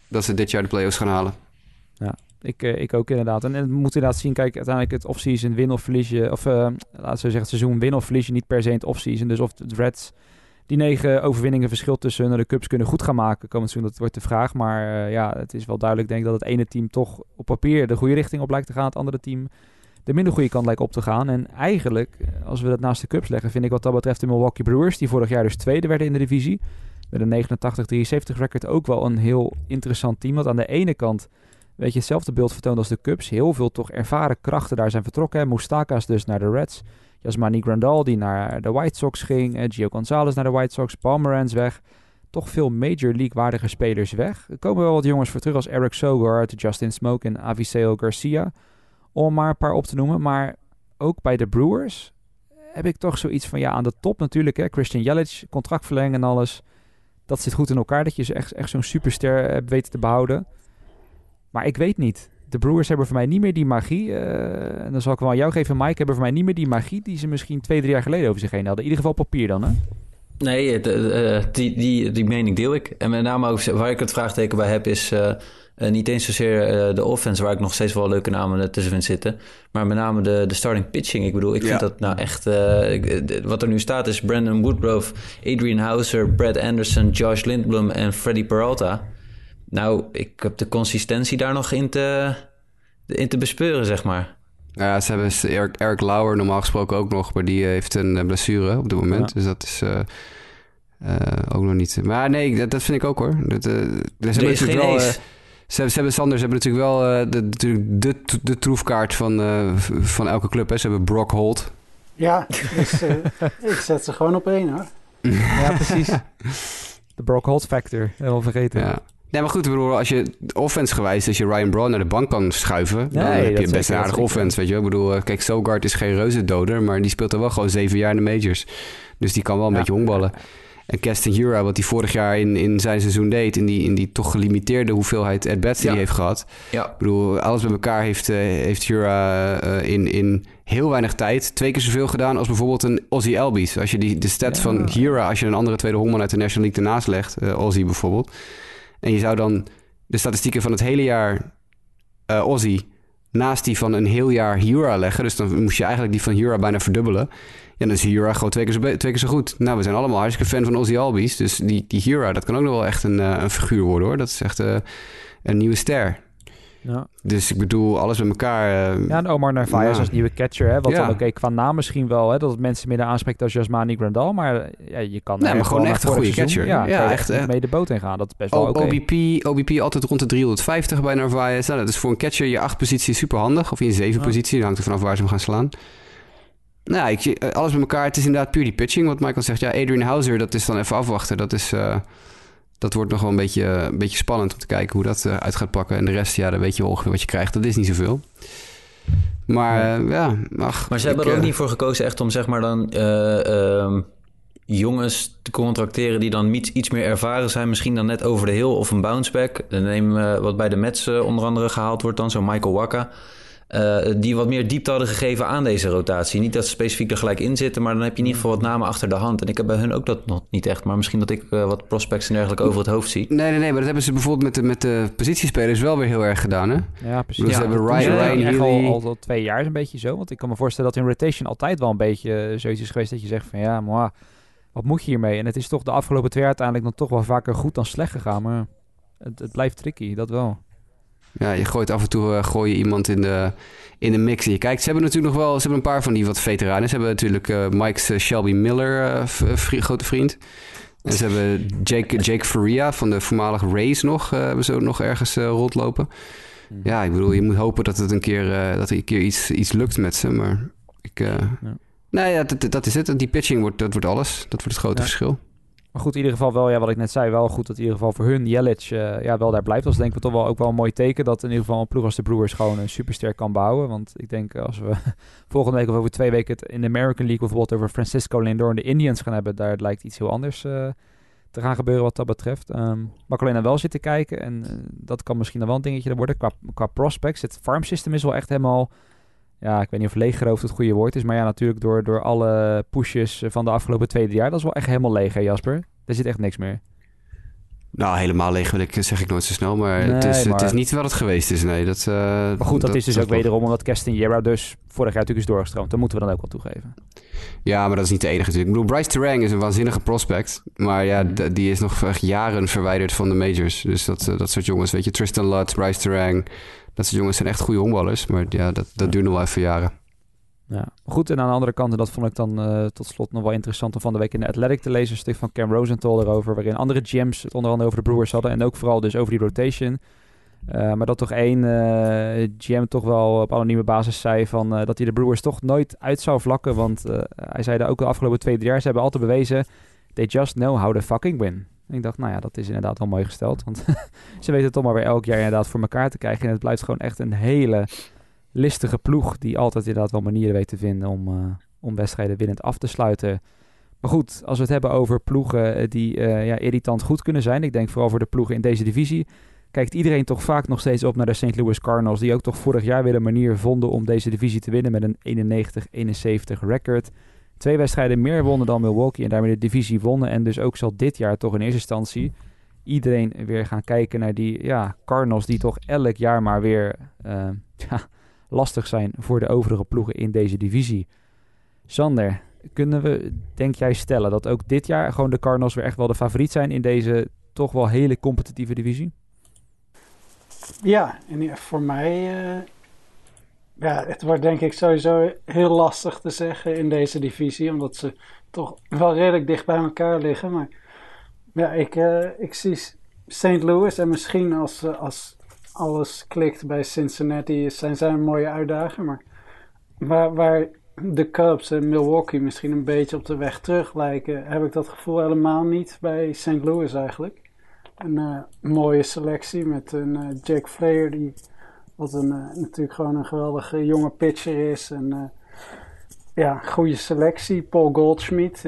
dat ze dit jaar de playoffs gaan halen. Ja, ik, uh, ik ook inderdaad. En, we moeten inderdaad zien, kijk, uiteindelijk het offseason win of verlies je, of uh, laten we zeggen het seizoen win of verlies je niet per se in het offseason. Dus of de Reds die negen overwinningen verschil tussen hun de Cubs kunnen goed gaan maken komend seizoen, dat wordt de vraag. Maar ja, het is wel duidelijk denk ik dat het ene team toch op papier de goede richting op lijkt te gaan. Het andere team de minder goede kant lijkt op te gaan. En eigenlijk, als we dat naast de Cubs leggen, vind ik wat dat betreft de Milwaukee Brewers, die vorig jaar dus tweede werden in de divisie, met een 89-73 record ook wel een heel interessant team. Want aan de ene kant, weet je, hetzelfde beeld vertoond als de Cubs. Heel veel toch ervaren krachten daar zijn vertrokken. Moustakas dus naar de Reds. Yasmani Grandal die naar de White Sox ging. Eh, Gio Gonzalez naar de White Sox. Pomeranz weg. Toch veel Major League waardige spelers weg. Er komen wel wat jongens voor terug als Eric Sogard, Justin Smoke en Aviseo Garcia om maar een paar op te noemen. Maar ook bij de Brewers heb ik toch zoiets van, ja, aan de top natuurlijk, hè, Christian Yelich, contractverlenging en alles. Dat zit goed in elkaar, dat je echt, echt zo'n superster hebt weten te behouden. Maar ik weet niet. De Brewers hebben voor mij niet meer die magie. Uh, en dan zal ik wel aan jou geven, Mike. Hebben voor mij niet meer die magie die ze misschien twee, drie jaar geleden over zich heen hadden. In ieder geval papier dan, hè? Nee, de, die, die, die mening deel ik. En met name ook waar ik het vraagteken bij heb, is uh, niet eens zozeer uh, de offense, waar ik nog steeds wel leuke namen tussen vind zitten. Maar met name de, de starting pitching. Ik bedoel, ik vind dat nou echt. wat er nu staat is Brandon Woodruff, Adrian Hauser, Brad Anderson, Josh Lindblom en Freddy Peralta. Nou, ik heb de consistentie daar nog in te, in te bespeuren, zeg maar. Ja, ze hebben Eric, Eric Lauer normaal gesproken ook nog, maar die heeft een blessure op dit moment. Ja. Dus dat is uh, uh, ook nog niet. Maar nee, dat, dat vind ik ook hoor. Dat, uh, ze hebben natuurlijk wel. ze, ze hebben Sanders hebben natuurlijk wel de, de, de, de troefkaart van, van elke club. Hè. Ze hebben Brock Holt. Ja, dus, ik zet ze gewoon op één hoor. ja, precies. De Brock Holt factor, helemaal vergeten. Ja. Nee, maar goed, bedoel, als je offense gewijs, als je Ryan Braun naar de bank kan schuiven, nee, dan heb je best een aardige offense, weet je. Ik bedoel, kijk, Sogard is geen reuzendoder, maar die speelt er wel gewoon zeven jaar in de majors. Dus die kan wel een ja. beetje honkballen. En Keston Hura, wat hij vorig jaar in, in zijn seizoen deed, in die, in die toch gelimiteerde hoeveelheid at-bats die ja. hij heeft gehad. Ja. Ik bedoel, alles bij elkaar heeft, uh, heeft Hura uh, in, in heel weinig tijd twee keer zoveel gedaan als bijvoorbeeld een Ozzy Albies. Als je die, de stats ja. van Hura, als je een andere tweede honkman uit de National League ernaast legt, uh, Ozzy bijvoorbeeld. En je zou dan de statistieken van het hele jaar uh, naast die van een heel jaar Hura leggen. Dus dan moest je eigenlijk die van Hura bijna verdubbelen. Ja, dan is Hura gewoon twee keer, zo twee keer zo goed. Nou, we zijn allemaal hartstikke fan van Ozzy Albies. Dus die, die Hura, dat kan ook nog wel echt een, uh, een figuur worden hoor. Dat is echt uh, een nieuwe ster. Ja. Dus ik bedoel, alles met elkaar. Uh, ja, en Omar Narvaez ja. als nieuwe catcher. Hè, wat ja. dan oké, okay, qua naam misschien wel. Hè, dat het mensen meer aanspreekt als Jasmani Grandal. Maar ja, je kan nee, maar gewoon echt een goede catcher. Ja, ja echt, echt mee de boot in gaan. Dat is best wel oké. Okay. OBP, OBP altijd rond de 350 bij Narvaez. Nou, dat is voor een catcher je acht positie super handig. Of in je zeven positie. Dat hangt er vanaf waar ze hem gaan slaan. Nou, ik, alles met elkaar. Het is inderdaad puur die pitching. Wat Michael zegt. Ja, Adrian Hauser, dat is dan even afwachten. Dat is... Uh, dat wordt nog wel een beetje, een beetje spannend om te kijken hoe dat uh, uit gaat pakken. En de rest, ja, dan weet je wel ongeveer wat je krijgt. Dat is niet zoveel. Maar uh, ja, ach, Maar ze hebben er ook niet voor gekozen echt om zeg maar dan uh, uh, jongens te contracteren die dan iets, iets meer ervaren zijn. Misschien dan net over de hill of een bounceback. Neem wat bij de Mets onder andere gehaald wordt dan, zo Michael Waka. Uh, die wat meer diepte hadden gegeven aan deze rotatie. Niet dat ze specifiek er gelijk in zitten, maar dan heb je in ieder geval wat namen achter de hand. En ik heb bij hun ook dat nog niet echt, maar misschien dat ik uh, wat prospects en dergelijke over het hoofd zie. Nee, nee, nee, maar dat hebben ze bijvoorbeeld met de, met de positiespelers wel weer heel erg gedaan, hè? Ja, precies. Dus ja, ze hebben Ryan, Ryan al, al, al twee jaar is een beetje zo, want ik kan me voorstellen dat in rotation altijd wel een beetje zoiets is geweest dat je zegt van ja, maar wat moet je hiermee? En het is toch de afgelopen twee jaar uiteindelijk dan toch wel vaker goed dan slecht gegaan, maar het, het blijft tricky, dat wel. Ja, je gooit af en toe uh, gooi je iemand in de, in de mix. Je kijkt, ze hebben natuurlijk nog wel... Ze hebben een paar van die wat veteranen. Ze hebben natuurlijk uh, Mike's uh, Shelby Miller, vri grote vriend. En ze hebben Jake, Jake Faria van de voormalige Rays nog... hebben ze nog ergens rondlopen. Mhm. Ja, ik bedoel, je moet hopen dat het een keer, dat er een keer iets, iets lukt met ze. Maar ik... Ja. Nou ja, dat, dat is het. Die pitching wordt, dat wordt alles. Dat wordt het grote verschil. Maar goed, in ieder geval wel, ja, wat ik net zei, wel goed dat in ieder geval voor hun Jelic uh, ja, wel daar blijft. Dat is denk ik toch wel ook wel een mooi teken dat in ieder geval een ploeg als de Brewers gewoon een superster kan bouwen. Want ik denk als we volgende week of over twee weken het in de American League bijvoorbeeld over Francisco Lindor en de Indians gaan hebben, daar lijkt iets heel anders te gaan gebeuren wat dat betreft. Um, maar alleen dan wel zitten kijken en dat kan misschien dan wel een dingetje worden qua, qua prospects. Het farm system is wel echt helemaal ja, ik weet niet of leeggeroofd het goede woord is. Maar ja, natuurlijk door, door alle pushes van de afgelopen twee jaar. Dat is wel echt helemaal leeg, hè Jasper? Er zit echt niks meer. Nou, helemaal leeg wil ik, zeg ik nooit zo snel. Maar, het, is, het is niet wat het geweest is, nee. Dat, uh, maar goed, dat, is dus ook wederom omdat Castanera dus vorig jaar natuurlijk is doorgestroomd. Dat moeten we dan ook wel toegeven. Ja, maar dat is niet de enige natuurlijk. Ik bedoel, Bryce Terang is een waanzinnige prospect. Maar ja, mhm. die is nog echt jaren verwijderd van de majors. Dus dat, uh, dat soort jongens, weet je. Tristan Lutz, Bryce Terang. Dat soort jongens zijn echt goede honkballers. Maar ja, dat, dat duurt nog wel even jaren. Ja, goed. En aan de andere kant, en dat vond ik dan uh, tot slot nog wel interessant om van de week in de Athletic te lezen. Een stuk van Cam Rosenthal erover, waarin andere GM's het onder andere over de Brewers hadden. En ook vooral dus over die rotation. Uh, maar dat toch één uh, GM toch wel op anonieme basis zei van, dat hij de Brewers toch nooit uit zou vlakken. Want hij zei dat ook de afgelopen twee, drie jaar, ze hebben altijd bewezen, they just know how to fucking win. Ik dacht, nou ja, dat is inderdaad wel mooi gesteld. Want ze weten het toch maar weer elk jaar inderdaad voor elkaar te krijgen. En het blijft gewoon echt een hele listige ploeg die altijd inderdaad wel manieren weet te vinden om, uh, om wedstrijden winnend af te sluiten. Maar goed, als we het hebben over ploegen eh, die uh, ja, irritant goed kunnen zijn, ik denk vooral voor de ploegen in deze divisie, kijkt iedereen toch vaak nog steeds op naar de St. Louis Cardinals, die ook toch vorig jaar weer een manier vonden om deze divisie te winnen met een 91-71 record. Twee wedstrijden meer wonnen dan Milwaukee en daarmee de divisie wonnen. En dus ook zal dit jaar toch in eerste instantie iedereen weer gaan kijken naar die ja, Cardinals die toch elk jaar maar weer ja, lastig zijn voor de overige ploegen in deze divisie. Sander, kunnen we, denk jij, stellen dat ook dit jaar gewoon de Cardinals weer echt wel de favoriet zijn in deze toch wel hele competitieve divisie? Ja, en voor mij, uh, ja, het wordt denk ik sowieso heel lastig te zeggen in deze divisie, omdat ze toch wel redelijk dicht bij elkaar liggen. Maar ja, ik, uh, ik zie St. Louis en misschien als, uh, als alles klikt bij Cincinnati, zijn zij een mooie uitdager. Maar waar, waar de Cubs en Milwaukee misschien een beetje op de weg terug lijken, heb ik dat gevoel helemaal niet bij St. Louis eigenlijk. Een uh, mooie selectie met een uh, Jake Flair, die wat een, uh, natuurlijk gewoon een geweldige jonge pitcher is. En ja, goede selectie. Paul Goldschmidt,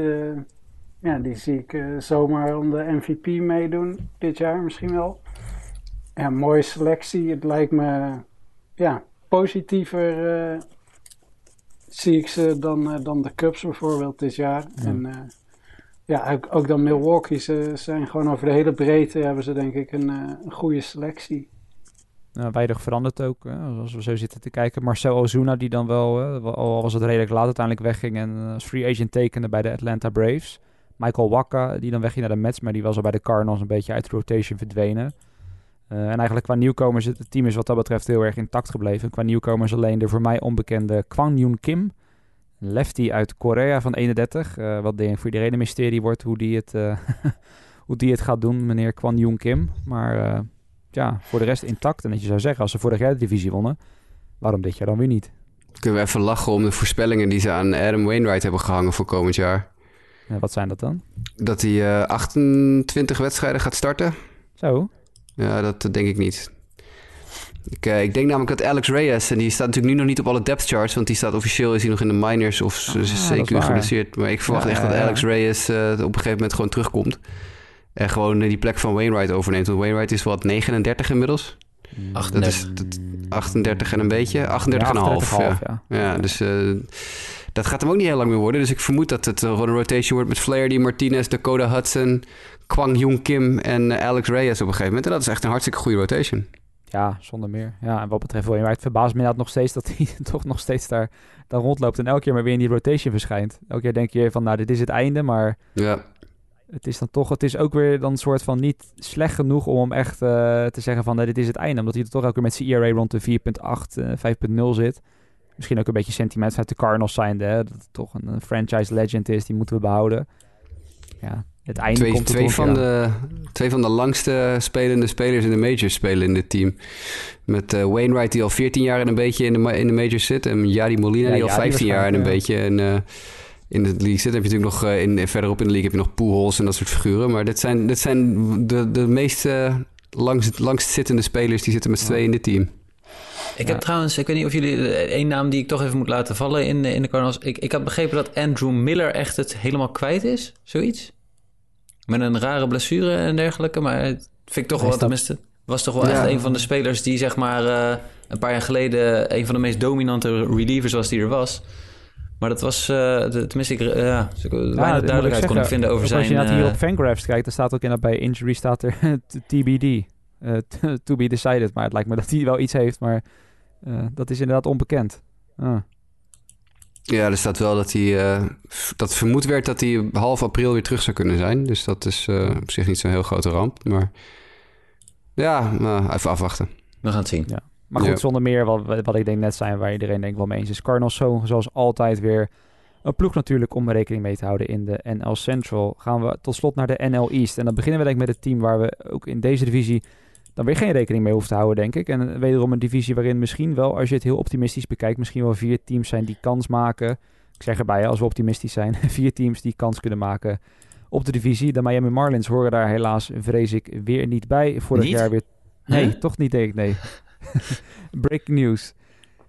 ja, die zie ik zomaar om de MVP meedoen dit jaar misschien wel ja, mooie selectie. Het lijkt me ja, positiever uh, zie ik ze dan, uh, dan de Cubs bijvoorbeeld dit jaar. En uh, ja, ook, ook, dan Milwaukee. Ze zijn gewoon over de hele breedte hebben ze denk ik een, een goede selectie. Nou, weinig veranderd ook, hè, als we zo zitten te kijken. Marcel Ozuna, die dan wel, al was het redelijk laat uiteindelijk wegging en als free agent tekende bij de Atlanta Braves. Michael Waka, die dan wegging naar de Mets, maar die was al bij de Cardinals een beetje uit rotation verdwenen. Uh, en eigenlijk qua nieuwkomers, het team is wat dat betreft heel erg intact gebleven. Qua nieuwkomers alleen de voor mij onbekende Kwang Yoon Kim. Lefty uit Korea van 31. Uh, wat denk ik voor iedereen een mysterie wordt hoe die het, uh, hoe die het gaat doen, meneer Kwang Yoon Kim. Maar ja, voor de rest intact. En dat je zou zeggen, als ze vorig jaar de divisie wonnen, waarom dit jaar dan weer niet? Kunnen we even lachen om de voorspellingen die ze aan Adam Wainwright hebben gehangen voor komend jaar? wat zijn dat dan? Dat hij 28 wedstrijden gaat starten. Zo. Ja, dat denk ik niet. Ik, uh, ik, denk namelijk dat Alex Reyes, en die staat natuurlijk nu nog niet op alle depth charts, want die staat officieel is hij nog in de minors of ah, zeker geblesseerd. Maar ik verwacht echt dat Alex Reyes uh, op een gegeven moment gewoon terugkomt. En gewoon die plek van Wainwright overneemt. Want Wainwright is wat 39 inmiddels. 38. Mm. Dat is 38 en een beetje. 38,5. Ja, ja. ja. ja, dus dat gaat hem ook niet heel lang meer worden. Dus ik vermoed dat het gewoon een rotation wordt met Flaherty, Martinez, Dakota Hudson, Kwang Jung Kim en eh, Alex Reyes op een gegeven moment. En dat is echt een hartstikke goede rotation. Ja, zonder meer. Ja, en wat betreft William het verbaast me inderdaad nog steeds dat hij toch nog steeds daar, daar rondloopt en elke keer maar weer in die rotation verschijnt. Elke keer denk je van, nou, dit is het einde, maar ja. het is dan toch, het is ook weer dan een soort van niet slecht genoeg om hem echt uh, te zeggen van, nou, dit is het einde. Omdat hij er toch elke keer met zijn ERA rond de 4.8, uh, 5.0 zit. Misschien ook een beetje sentiment uit de Cardinals zijnde, hè? dat het toch een, een franchise legend is, die moeten we behouden. Ja, het einde twee, komt twee, van de, twee van de langste spelende spelers in de majors spelen in dit team. Met uh, Wainwright die al 14 jaar in een beetje in de, in de majors zit. En Jari Molina die al 15 jaar in een beetje in, uh, in de league zit. Dan heb je natuurlijk nog uh, in, verderop in de league heb je nog Pujols en dat soort figuren. Maar dit zijn, dit zijn de, de meest langst, langst zittende spelers die zitten met z'n twee in dit team. Ik heb trouwens, ik weet niet of jullie één naam die ik toch even moet laten vallen in, in de Cardinals. Ik, ik had begrepen dat Andrew Miller echt het helemaal kwijt is, zoiets. Met een rare blessure en dergelijke. Maar het vind ik toch wel, dat... tenminste, was toch wel echt een van de spelers die zeg maar uh, een paar jaar geleden een van de meest dominante relievers was die er was. Maar dat was, uh, tenminste, ik, uh, ja, weinig duidelijkheid kon ik vinden over zijn... Als je hier op Fangraphs kijkt, dan staat ook in bij injury staat er TBD. to be decided. Maar het lijkt me dat hij wel iets heeft, maar dat is inderdaad onbekend. Ah. Ja, er staat wel dat hij. Uh, dat vermoed werd dat hij half april weer terug zou kunnen zijn. Dus dat is uh, op zich niet zo'n heel grote ramp. Maar ja, uh, even afwachten. We gaan het zien. Ja. Maar goed, zonder meer, wat, wat ik denk net zijn, waar iedereen denk wel mee eens is. Cardinals zo, zoals altijd weer een ploeg natuurlijk om rekening mee te houden in de NL Central. Gaan we tot slot naar de NL East. En dan beginnen we denk ik met het team waar we ook in deze divisie dan weer geen rekening mee hoeft te houden, denk ik. En wederom een divisie waarin misschien wel, als je het heel optimistisch bekijkt, misschien wel vier teams zijn die kans maken. Ik zeg erbij, als we optimistisch zijn, vier teams die kans kunnen maken op de divisie. De Miami Marlins horen daar helaas, vrees ik, weer niet bij. Vorig jaar weer... Nee, toch niet, denk ik, nee. Breaking news.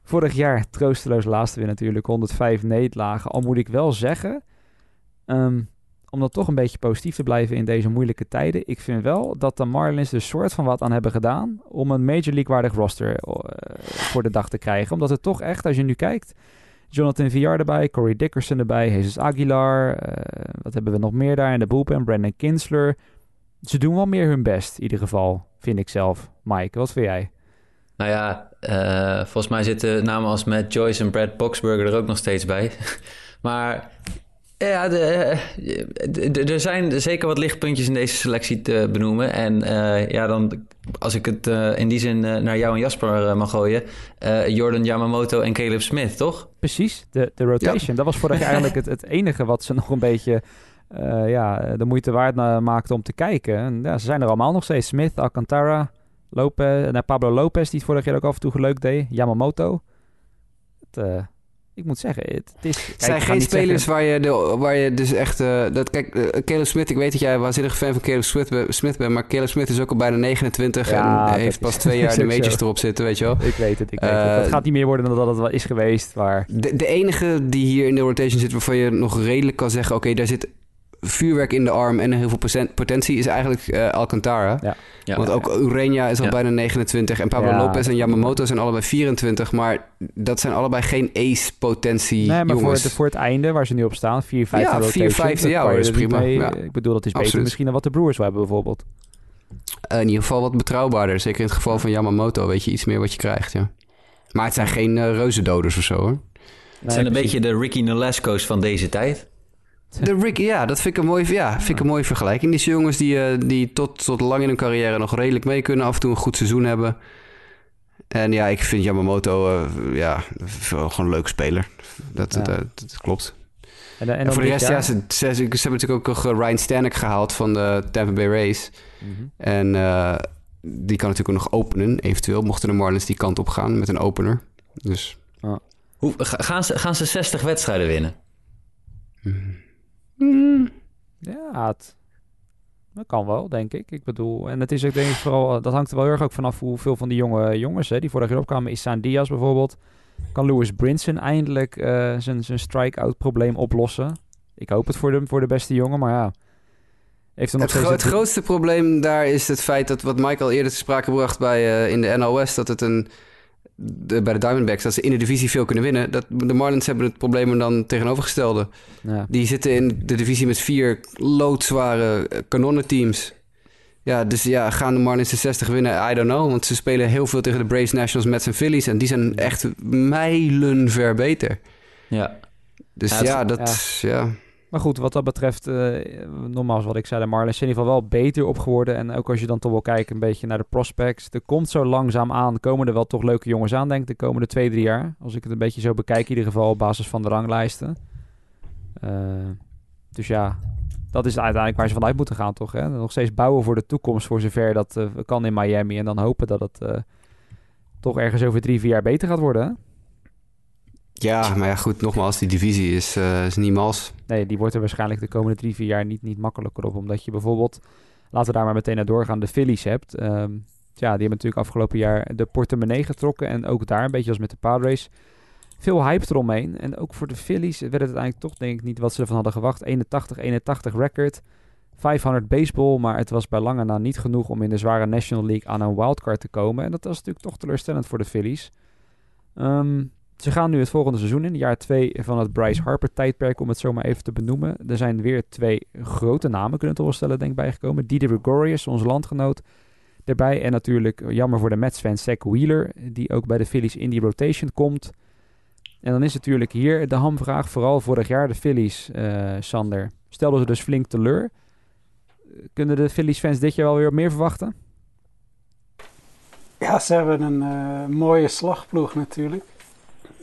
Vorig jaar troosteloos laatste weer natuurlijk, 105 nederlagen. Al moet ik wel zeggen... Um, om dan toch een beetje positief te blijven in deze moeilijke tijden. Ik vind wel dat de Marlins er soort van wat aan hebben gedaan om een Major League waardig roster uh, voor de dag te krijgen. Omdat het toch echt, als je nu kijkt, Jonathan Villar erbij, Corey Dickerson erbij, Jesus Aguilar, uh, wat hebben we nog meer daar in de bullpen, Brandon Kinsler. Ze doen wel meer hun best, in ieder geval, vind ik zelf. Mike, wat vind jij? Nou ja, uh, volgens mij zitten namen als Matt Joyce en Brad Boxberger er ook nog steeds bij. maar ja, er zijn zeker wat lichtpuntjes in deze selectie te benoemen. En uh, ja, dan, als ik het uh, in die zin uh, naar jou en Jasper mag gooien. Jordan Yamamoto en Caleb Smith, toch? Precies, de, de rotation. Ja. Dat was vorig jaar eigenlijk het, het enige wat ze nog een beetje ja, de moeite waard maakte om te kijken. En, ja, ze zijn er allemaal nog steeds. Smith, Alcantara, Lopez, en Pablo Lopez, die het vorig jaar ook af en toe leuk deed. Yamamoto. Het, ik moet zeggen, het, het is... Het zijn geen spelers waar, je de, waar je dus echt... Uh, dat, kijk, uh, Caleb Smith, ik weet dat jij waanzinnig fan van Caleb Smith, Smith bent... maar Caleb Smith is ook al bijna 29 ja, en heeft pas twee jaar de majors erop zitten, weet je wel. Ik weet het, ik weet uh, het. Het gaat niet meer worden dan dat het wel is geweest, maar... De, de enige die hier in de rotation zit waarvan je nog redelijk kan zeggen... oké, okay, daar zit vuurwerk in de arm en heel veel potentie is eigenlijk uh, Alcantara. Ja. Ja, Want ook Urenia is al bijna 29 en Pablo Lopez en Yamamoto zijn allebei 24. Maar dat zijn allebei geen ace-potentie Nee, maar voor, voor, het einde waar ze nu op staan, 4 5 Ja, 4 5 ja, is prima. Ik bedoel, dat is Absoluut. beter misschien dan wat de Brewers hebben bijvoorbeeld. Uh, in ieder geval wat betrouwbaarder. Zeker in het geval van Yamamoto weet je iets meer wat je krijgt, ja. Maar het zijn geen uh, reuzendoders of zo, hoor. Het zijn een beetje de Ricky Nolasco's van deze tijd. De Rick, ja, dat vind ik een mooie, ja, vind ik een mooie vergelijking. Die jongens die, uh, die tot, tot lang in hun carrière nog redelijk mee kunnen, af en toe een goed seizoen hebben. En ja, ik vind Yamamoto uh, ja, gewoon een leuk speler. Dat, ja. dat, dat, klopt. En, en, en voor de rest, ja, ze, ze, ze, hebben natuurlijk ook nog Ryan Stanek gehaald van de Tampa Bay Rays. Mm -hmm. En uh, die kan natuurlijk ook nog openen, eventueel, mochten de Marlins die kant op gaan met een opener. Dus. Ah. Hoe, gaan, ze, gaan ze 60 wedstrijden winnen? Mm. Mm, ja, het, dat kan wel, denk ik. Ik bedoel, en het is ook denk ik vooral, dat hangt er wel heel erg ook vanaf hoeveel van die jonge jongens hè, die vorig jaar opkwamen. Isaan Diaz bijvoorbeeld. Kan Lewis Brinson eindelijk uh, zijn, zijn strike-out probleem oplossen? Ik hoop het voor de, voor de beste jongen, maar ja. Heeft nog het, gro het grootste probleem daar is het feit dat wat Michael eerder te sprake bracht bij, uh, in de NOS, dat het een de, bij de Diamondbacks, dat ze in de divisie veel kunnen winnen. Dat, de Marlins hebben het probleem dan tegenovergestelde. Ja. Die zitten in de divisie met vier loodzware eh, kanonnenteams. Ja, dus ja, gaan de Marlins de 60 winnen? I don't know. Want ze spelen heel veel tegen de Braves, Nationals, Mets en Phillies. En die zijn echt mijlenver beter. Ja. Dus ja, dat... ja. Maar goed, wat dat betreft, uh, nogmaals wat ik zei, de Marlins zijn in ieder geval wel beter op geworden. En ook als je dan toch wel kijkt een beetje naar de prospects. Er komt zo langzaam aan, komen er wel toch leuke jongens aan, denk ik, de komende twee, drie jaar. Als ik het een beetje zo bekijk, in ieder geval op basis van de ranglijsten. Uh, dus ja, dat is uiteindelijk waar ze vanuit moeten gaan, toch? Hè? Nog steeds bouwen voor de toekomst, voor zover dat uh, kan in Miami. En dan hopen dat het toch ergens over drie, vier jaar beter gaat worden. Ja, maar ja, goed, nogmaals, die divisie is, uh, is niet mals. Nee, die wordt er waarschijnlijk de komende drie, vier jaar niet, niet makkelijker op. Omdat je bijvoorbeeld, laten we daar maar meteen naar doorgaan, de Phillies hebt. Um, ja, die hebben natuurlijk afgelopen jaar de portemonnee getrokken. En ook daar, een beetje als met de Padres, veel hype eromheen. En ook voor de Phillies werd het uiteindelijk toch denk ik niet wat ze ervan hadden gewacht. 81-81 record, 500 baseball, maar het was bij lange na niet genoeg om in de zware National League aan een wildcard te komen. En dat was natuurlijk toch teleurstellend voor de Phillies. Um, ze gaan nu het volgende seizoen in, jaar 2 van het Bryce Harper tijdperk, om het zo maar even te benoemen. Er zijn weer twee grote namen, kunnen we wel stellen, denk ik, bijgekomen. Didi Gregorius, onze landgenoot, erbij. En natuurlijk, jammer voor de Mets-fan, Zach Wheeler, die ook bij de Phillies in die rotation komt. En dan is natuurlijk hier de hamvraag, vooral vorig jaar de Phillies, uh, Sander. Stelden ze dus flink teleur. Kunnen de Phillies-fans dit jaar wel weer meer verwachten? Ja, ze hebben een uh, mooie slagploeg natuurlijk.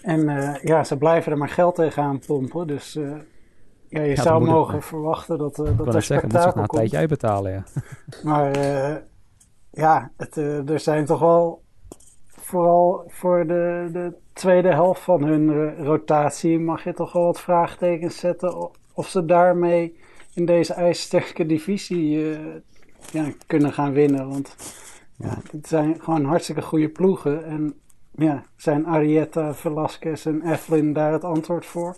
En uh, ja, ze blijven er maar geld tegenaan pompen. Dus uh, ja, je ja, zou mogen verwachten dat, uh, dat er zeggen, spektakel moet komt. een tijdje betalen, ja. maar ja, het, er zijn toch wel vooral voor de, de tweede helft van hun rotatie mag je toch wel wat vraagtekens zetten of ze daarmee in deze ijzersterke divisie ja, kunnen gaan winnen. Want ja, het zijn gewoon hartstikke goede ploegen. En ja, zijn Arietta, Velasquez en Eflin daar het antwoord voor?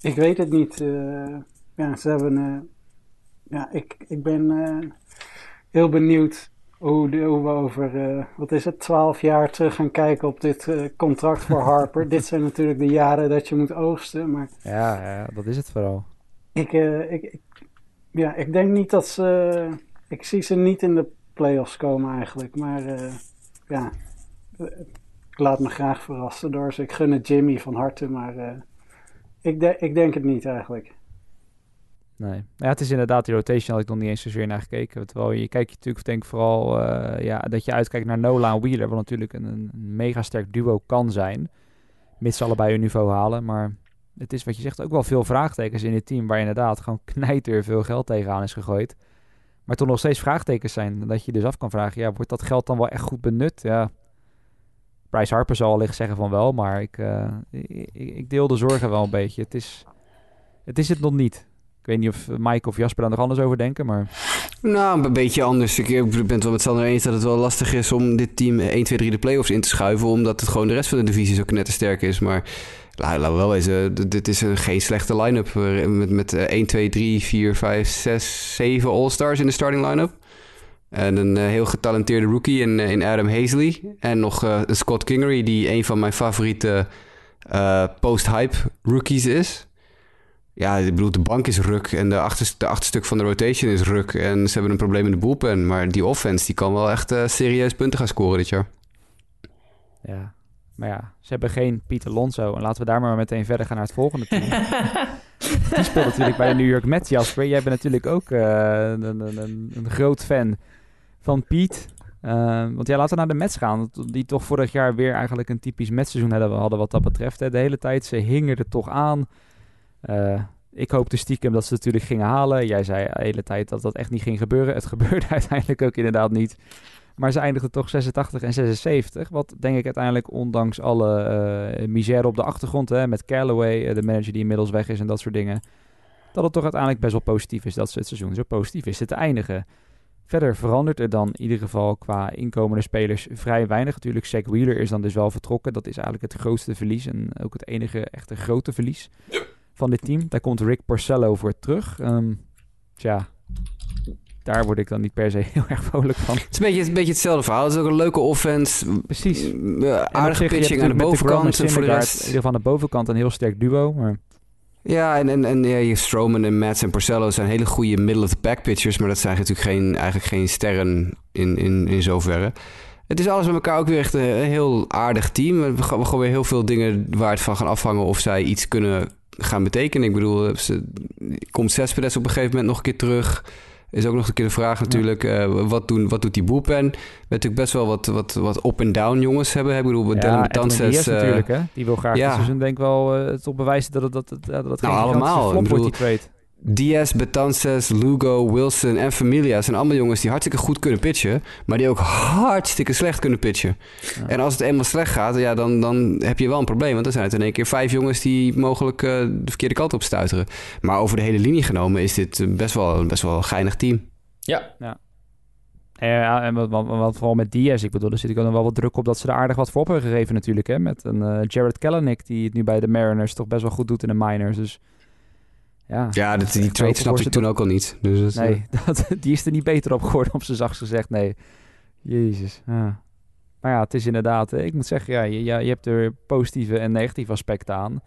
Ik weet het niet. Uh, ja, ze hebben. Uh, ja, ik, ik ben uh, heel benieuwd hoe, de, hoe we over, wat is het, twaalf jaar terug gaan kijken op dit contract voor Harper. dit zijn natuurlijk de jaren dat je moet oogsten, maar... Ja, ja dat is het vooral. Ik, ik, ik, ja, ik denk niet dat ze... Ik zie ze niet in de playoffs komen eigenlijk, maar ja ik laat me graag verrassen door ze. Ik gun het Jimmy van harte, maar uh, ik, ik denk het niet eigenlijk. Nee. Ja, het is inderdaad, die rotation had ik nog niet eens zozeer naar gekeken. Terwijl je kijkt natuurlijk denk vooral uh, ja, dat je uitkijkt naar Nola en Wheeler, wat natuurlijk een, een mega sterk duo kan zijn. Mits ze allebei hun niveau halen. Maar het is wat je zegt ook wel veel vraagtekens in het team waar inderdaad gewoon knijter veel geld tegenaan is gegooid. Maar toch nog steeds vraagtekens zijn. Dat je dus af kan vragen, ja, wordt dat geld dan wel echt goed benut? Ja, Bryce Harper zal wellicht zeggen van wel, maar ik, uh, ik, ik, deel de zorgen wel een beetje. Het is, het is het nog niet. Ik weet niet of Mike of Jasper daar nog anders over denken, maar... Nou, een beetje anders. Ik ben het wel met Sander eens dat het wel lastig is om dit team 1, 2, 3 de playoffs in te schuiven, omdat het gewoon de rest van de divisie zo knettersterk is. Maar laten we wel wezen, dit is een, geen slechte line-up met, met 1, 2, 3, 4, 5, 6, 7 All-Stars in de starting line-up. En een uh, heel getalenteerde rookie in, uh, in Adam Hazley. En nog uh, een Scott Kingery, die een van mijn favoriete post-hype rookies is. Ja, ik bedoel, de bank is ruk en de, achter, de achterstuk van de rotation is ruk. En ze hebben een probleem in de bullpen. Maar die offense die kan wel echt serieus punten gaan scoren dit jaar. Ja, maar ja, ze hebben geen Pieter Alonso. En laten we daar maar meteen verder gaan naar het volgende team. die speelt natuurlijk bij de New York Mets, Jasper. Jij bent natuurlijk ook een, een, een, een groot fan van Piet. Uh, want ja, laten we naar de Mets gaan. Die toch vorig jaar weer eigenlijk een typisch Mets-seizoen hadden, hadden wat dat betreft. Hè. De hele tijd, ze hingen er toch aan. Uh, ik hoopte stiekem dat ze het natuurlijk gingen halen. Jij zei de hele tijd dat dat echt niet ging gebeuren. Het gebeurde uiteindelijk ook inderdaad niet. Maar ze eindigden toch 86 en 76. Wat denk ik uiteindelijk, ondanks alle uh, misère op de achtergrond... Hè, met Callaway, de manager die inmiddels weg is en dat soort dingen... dat het toch uiteindelijk best wel positief is dat ze het seizoen zo positief is te eindigen. Verder verandert er dan in ieder geval qua inkomende spelers vrij weinig. Natuurlijk, Zach Wheeler is dan dus wel vertrokken. Dat is eigenlijk het grootste verlies en ook het enige echte grote verlies van dit team. Daar komt Rick Porcello voor terug. Um, tja, daar word ik dan niet per se heel erg vrolijk van. Het is een beetje, een beetje hetzelfde verhaal. Het is ook een leuke offense. Precies. Uh, aardige pitching aan de bovenkant. En voor de rest... In ieder geval aan de bovenkant een heel sterk duo. Maar ja, en, en, en ja, Stroman en Mats en Porcello zijn hele goede middle-of-the-pack pitchers. Maar dat zijn natuurlijk geen, eigenlijk geen sterren in, in, in zoverre. Het is alles met elkaar ook weer echt een heel aardig team. We we gaan weer heel veel dingen waar het van gaan afhangen of zij iets kunnen gaan betekenen. Ik bedoel, ze, komt Cespedes op een gegeven moment nog een keer terug is ook nog een keer de vraag natuurlijk. Ja. Uh, wat, doen, wat doet die boelpen? We natuurlijk best wel wat, wat, wat up-and-down jongens hebben. Ik bedoel, ja, Dylan Betances... Uh, natuurlijk, hè? Die wil graag ja. dus denk wel uh, toch bewijzen dat het, dat, dat, dat nou, allemaal. flop wordt, die trade. Diaz, Betances, Lugo, Wilson en Familia zijn allemaal jongens die hartstikke goed kunnen pitchen, maar die ook hartstikke slecht kunnen pitchen. En als het eenmaal slecht gaat, ja, dan, dan heb je wel een probleem, want dan zijn het in één keer vijf jongens die mogelijk uh, de verkeerde kant op stuiteren. Maar over de hele linie genomen is dit best wel, best wel een geinig team. Ja. ja. Ja, en wat, wat, wat, vooral met Diaz, ik bedoel, er zit ik nog wel wat druk op dat ze er aardig wat voor op hebben gegeven natuurlijk. Hè? Met een uh, Jared Kellenick die het nu bij de Mariners toch best wel goed doet in de minors. Dus ja, ja dat, die trade snapte ik toen ook al niet. Dus dat, nee, dat, die is er niet beter op geworden op zijn zachtst gezegd. Nee, jezus. Ja. Maar ja, het is inderdaad, ik moet zeggen, ja, je, je hebt er positieve en negatieve aspecten aan.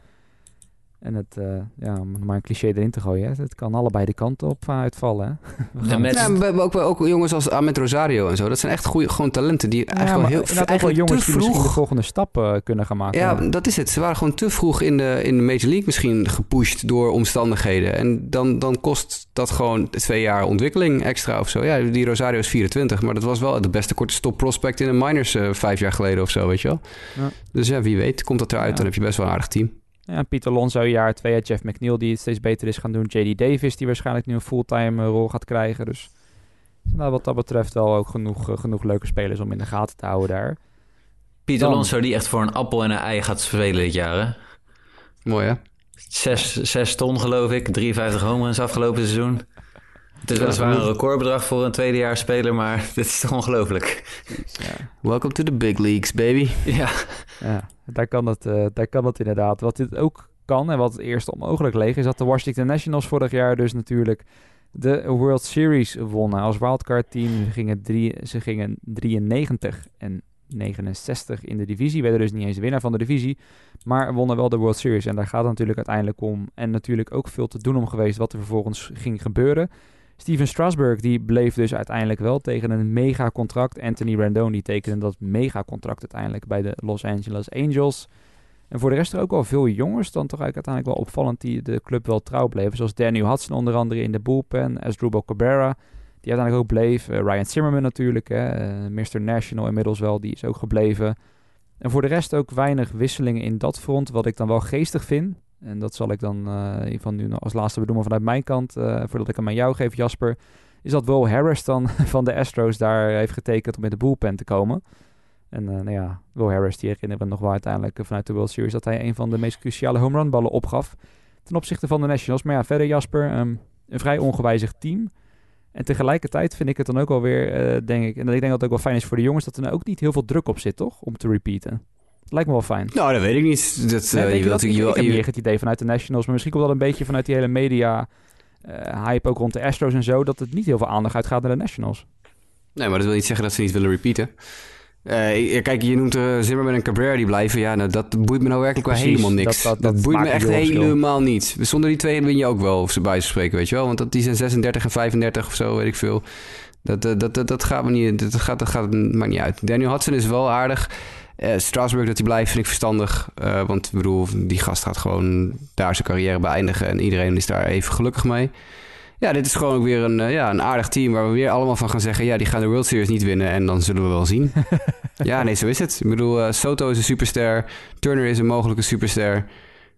En het, uh, ja, om maar een cliché erin te gooien, het kan allebei de kanten op uitvallen. Hè? Ja, met... ja, we hebben ook, ook jongens als Ahmed Rosario en zo. Dat zijn echt goede gewoon talenten die eigenlijk wel heel eigenlijk wel jongens die misschien de volgende stap uh, kunnen gaan maken. Ja, dat is het. Ze waren gewoon te vroeg in de, in de Major League misschien gepusht door omstandigheden. En dan, dan kost dat gewoon twee jaar ontwikkeling extra of zo. Ja, die Rosario is 24, maar dat was wel de beste korte stop prospect in de minors uh, vijf jaar geleden of zo, weet je wel. Ja. Dus ja, wie weet, komt dat eruit, dan heb je best wel een aardig team. Ja, Pieter Alonso jaar twee, Jeff McNeil die het steeds beter is gaan doen. JD Davis die waarschijnlijk nu een fulltime eh, rol gaat krijgen. Dus nou, wat dat betreft wel ook genoeg, uh, genoeg leuke spelers om in de gaten te houden daar. Pieter Alonso die echt voor een appel en een ei gaat spelen dit jaar hè? Mooi hè? Zes, zes ton geloof ik, 53 home runs afgelopen seizoen. Het is weliswaar een recordbedrag voor een tweedejaarsspeler, maar dit is toch ongelooflijk. Ja. Welcome to the big leagues, baby. Ja. ja. Daar kan, het, uh, daar kan het inderdaad. Wat dit ook kan en wat het eerst onmogelijk leeg is, dat de Washington Nationals vorig jaar dus natuurlijk de World Series wonnen. Als wildcard team ze gingen, ze gingen 93 en 69 in de divisie. Werden dus niet eens de winnaar van de divisie, maar wonnen wel de World Series. En daar gaat het natuurlijk uiteindelijk om. En natuurlijk ook veel te doen om geweest wat er vervolgens ging gebeuren. Steven Strasburg die bleef dus uiteindelijk wel tegen een mega contract. Anthony Rendon die tekende dat mega contract uiteindelijk bij de Los Angeles Angels. En voor de rest er ook wel veel jongens dan toch eigenlijk uiteindelijk wel opvallend die de club wel trouw bleven. Zoals Daniel Hudson onder andere in de bullpen, Asdrubal Cabrera die uiteindelijk ook bleef. Uh, Ryan Zimmerman natuurlijk, hè, uh, Mr. National inmiddels wel, die is ook gebleven. En voor de rest ook weinig wisselingen in dat front, wat ik dan wel geestig vind. En dat zal ik dan uh, nu als laatste benoemen vanuit mijn kant, uh, voordat ik hem aan jou geef, Jasper. Is dat Will Harris dan van de Astros daar heeft getekend om in de bullpen te komen. En uh, nou ja, Will Harris, die herinneren we nog wel uiteindelijk vanuit de World Series dat hij een van de meest cruciale home run ballen opgaf ten opzichte van de Nationals. Maar ja, verder Jasper, um, een vrij ongewijzigd team. En tegelijkertijd vind ik het dan ook alweer, uh, denk ik, en ik denk dat het ook wel fijn is voor de jongens, dat er nou ook niet heel veel druk op zit, toch? Om te repeaten. Lijkt me wel fijn. Nou, dat weet ik niet. Dat, nee, uh, je wilt, je, ik heb het idee vanuit de Nationals, maar misschien komt dat een beetje vanuit die hele media uh, hype ook rond de Astros en zo, dat het niet heel veel aandacht uitgaat naar de Nationals. Nee, maar dat wil niet zeggen dat ze niet willen repeaten. Uh, kijk, je noemt uh, Zimmerman en Cabrera die blijven. Ja, nou, dat boeit me nou werkelijk wel helemaal niks. Dat, dat, dat boeit me echt helemaal niet. Zonder die twee win je ook wel, of ze bij spreken, weet je wel. Want dat, die zijn 36 en 35 of zo, weet ik veel. Dat, dat, dat, dat gaat me niet, dat gaat, dat gaat, maakt niet uit. Daniel Hudson is wel aardig. Uh, Strasburg dat hij blijft vind ik verstandig. Uh, want ik bedoel, die gast gaat gewoon daar zijn carrière beëindigen. En iedereen is daar even gelukkig mee. Ja, dit is gewoon weer een, uh, ja, een aardig team waar we weer allemaal van gaan zeggen... ja, die gaan de World Series niet winnen en dan zullen we wel zien. ja, nee, zo is het. Ik bedoel, Soto is een superster. Turner is een mogelijke superster.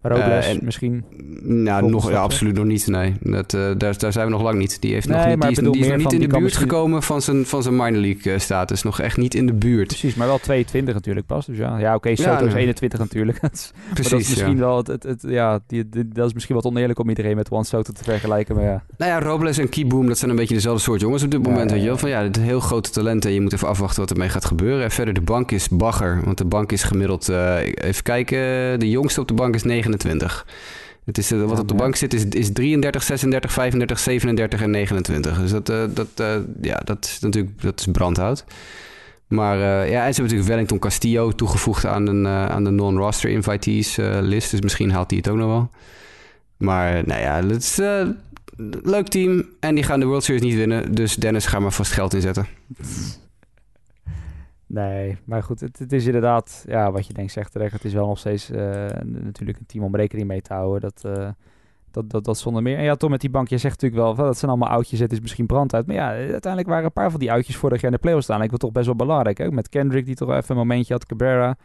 Robles uh, en, misschien? Nou, nog, ja, absoluut nog niet. Nee, dat, uh, daar, daar zijn we nog lang niet. Die, heeft nee, nog niet, die is, die is nog niet in de buurt misschien... gekomen van zijn, van zijn minor league uh, status. Nog echt niet in de buurt. Precies, maar wel 22 natuurlijk pas. Dus ja, ja oké, okay, Soto ja, is 21 natuurlijk. Precies, maar dat is misschien ja. wel, het, het, het, ja, die, die, dat is misschien wat oneerlijk om iedereen met Juan Soto te vergelijken. Maar ja. Nou ja, Robles en Keyboom, dat zijn een beetje dezelfde soort jongens op dit moment. Weet je wel? Van ja, het heel grote talenten. Je moet even afwachten wat ermee gaat gebeuren. En verder, de bank is bagger. Want de bank is gemiddeld, even kijken, de jongste op de bank is 29. Het is, uh, wat op de bank zit is, is 33, 36, 35, 37 en 29. Dus dat, uh, dat, uh, ja, dat is natuurlijk dat is brandhout. Maar ja, en ze hebben natuurlijk Wellington Castillo toegevoegd aan, een, aan de non-roster invitees list. Dus misschien haalt hij het ook nog wel. Maar nou ja, het is een leuk team. En die gaan de World Series niet winnen. Dus Dennis, ga maar vast geld inzetten. Nee, maar goed, het, het, is inderdaad, ja, wat je denkt zegt terecht. Het is wel nog steeds uh, natuurlijk een team om rekening mee te houden. Dat, uh, dat, dat, dat zonder meer. En ja, toch met die bank, je zegt natuurlijk wel, dat zijn allemaal oudjes, het is misschien brand uit. Maar ja, uiteindelijk waren een paar van die oudjes vorig jaar in de playoffs staan. Ik wil toch best wel belangrijk. Hè? Met Kendrick, die toch even een momentje had, Cabrera.